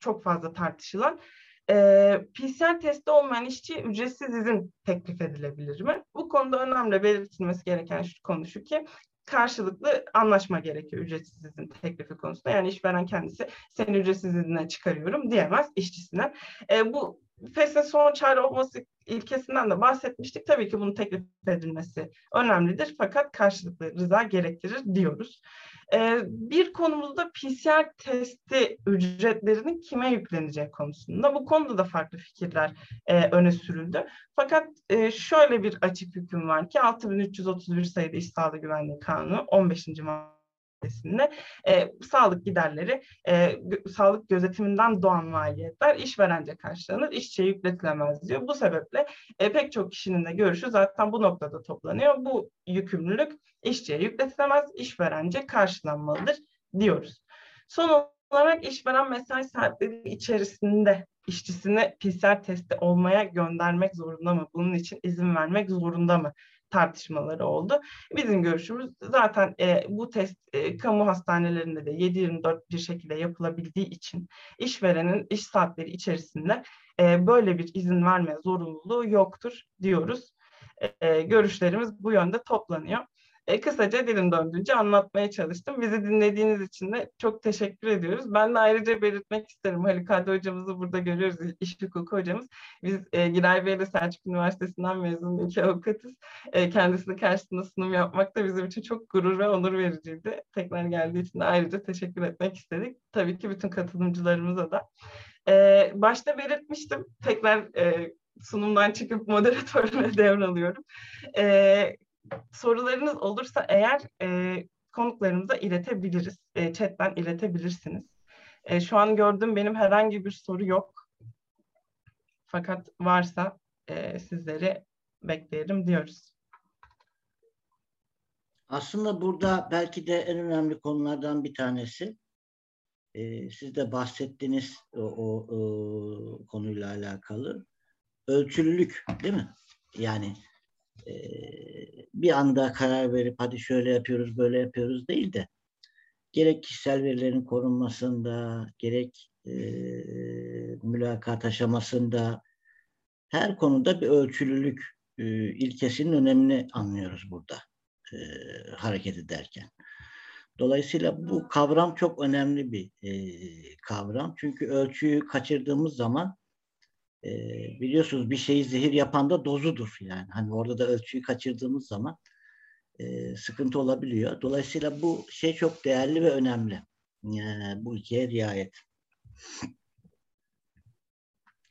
çok fazla tartışılan. E, PCR testi olmayan işçi ücretsiz izin teklif edilebilir mi? Bu konuda önemli belirtilmesi gereken şu konu şu ki karşılıklı anlaşma gerekiyor ücretsiz izin teklifi konusunda. Yani işveren kendisi seni ücretsiz izine çıkarıyorum diyemez işçisine. E, bu FES'in son çare olması ilkesinden de bahsetmiştik. Tabii ki bunun teklif edilmesi önemlidir fakat karşılıklı rıza gerektirir diyoruz. Ee, bir konumuzda PCR testi ücretlerinin kime yüklenecek konusunda. Bu konuda da farklı fikirler e, öne sürüldü. Fakat e, şöyle bir açık hüküm var ki 6331 sayıda İş Sağlığı Güvenliği Kanunu 15. madde maddesinde e, sağlık giderleri, e, sağlık gözetiminden doğan maliyetler işverence karşılanır, işçiye yükletilemez diyor. Bu sebeple e, pek çok kişinin de görüşü zaten bu noktada toplanıyor. Bu yükümlülük işçiye yükletilemez, işverence karşılanmalıdır diyoruz. Son olarak işveren mesai saatleri içerisinde işçisini PCR testi olmaya göndermek zorunda mı? Bunun için izin vermek zorunda mı? Tartışmaları oldu. Bizim görüşümüz zaten e, bu test e, kamu hastanelerinde de 7-24 bir şekilde yapılabildiği için işverenin iş saatleri içerisinde e, böyle bir izin verme zorunluluğu yoktur diyoruz. E, görüşlerimiz bu yönde toplanıyor. E, kısaca dilim döndüğünce anlatmaya çalıştım. Bizi dinlediğiniz için de çok teşekkür ediyoruz. Ben de ayrıca belirtmek isterim. Haluk Hadi hocamızı burada görüyoruz. İş hukuku hocamız. Biz e, Giray Bey ile Selçuk Üniversitesi'nden mezun iki avukatız. E, kendisine karşısında sunum yapmak da bizim için çok gurur ve onur vericiydi. Tekrar geldiği için de ayrıca teşekkür etmek istedik. Tabii ki bütün katılımcılarımıza da. E, başta belirtmiştim. Tekrar e, sunumdan çıkıp moderatörüne devralıyorum. E, sorularınız olursa eğer e, konuklarımıza iletebiliriz. E, chatten iletebilirsiniz. E, şu an gördüğüm benim herhangi bir soru yok. Fakat varsa e, sizleri bekleyelim diyoruz. Aslında burada belki de en önemli konulardan bir tanesi e, siz de bahsettiğiniz o, o, o konuyla alakalı ölçülülük değil mi? Yani bir anda karar verip hadi şöyle yapıyoruz böyle yapıyoruz değil de gerek kişisel verilerin korunmasında gerek e, mülakat aşamasında her konuda bir ölçülülük e, ilkesinin önemini anlıyoruz burada e, hareket ederken. Dolayısıyla bu kavram çok önemli bir e, kavram. Çünkü ölçüyü kaçırdığımız zaman e, biliyorsunuz bir şeyi zehir yapan da dozudur. Yani hani orada da ölçüyü kaçırdığımız zaman e, sıkıntı olabiliyor. Dolayısıyla bu şey çok değerli ve önemli. E, bu ikiye riayet.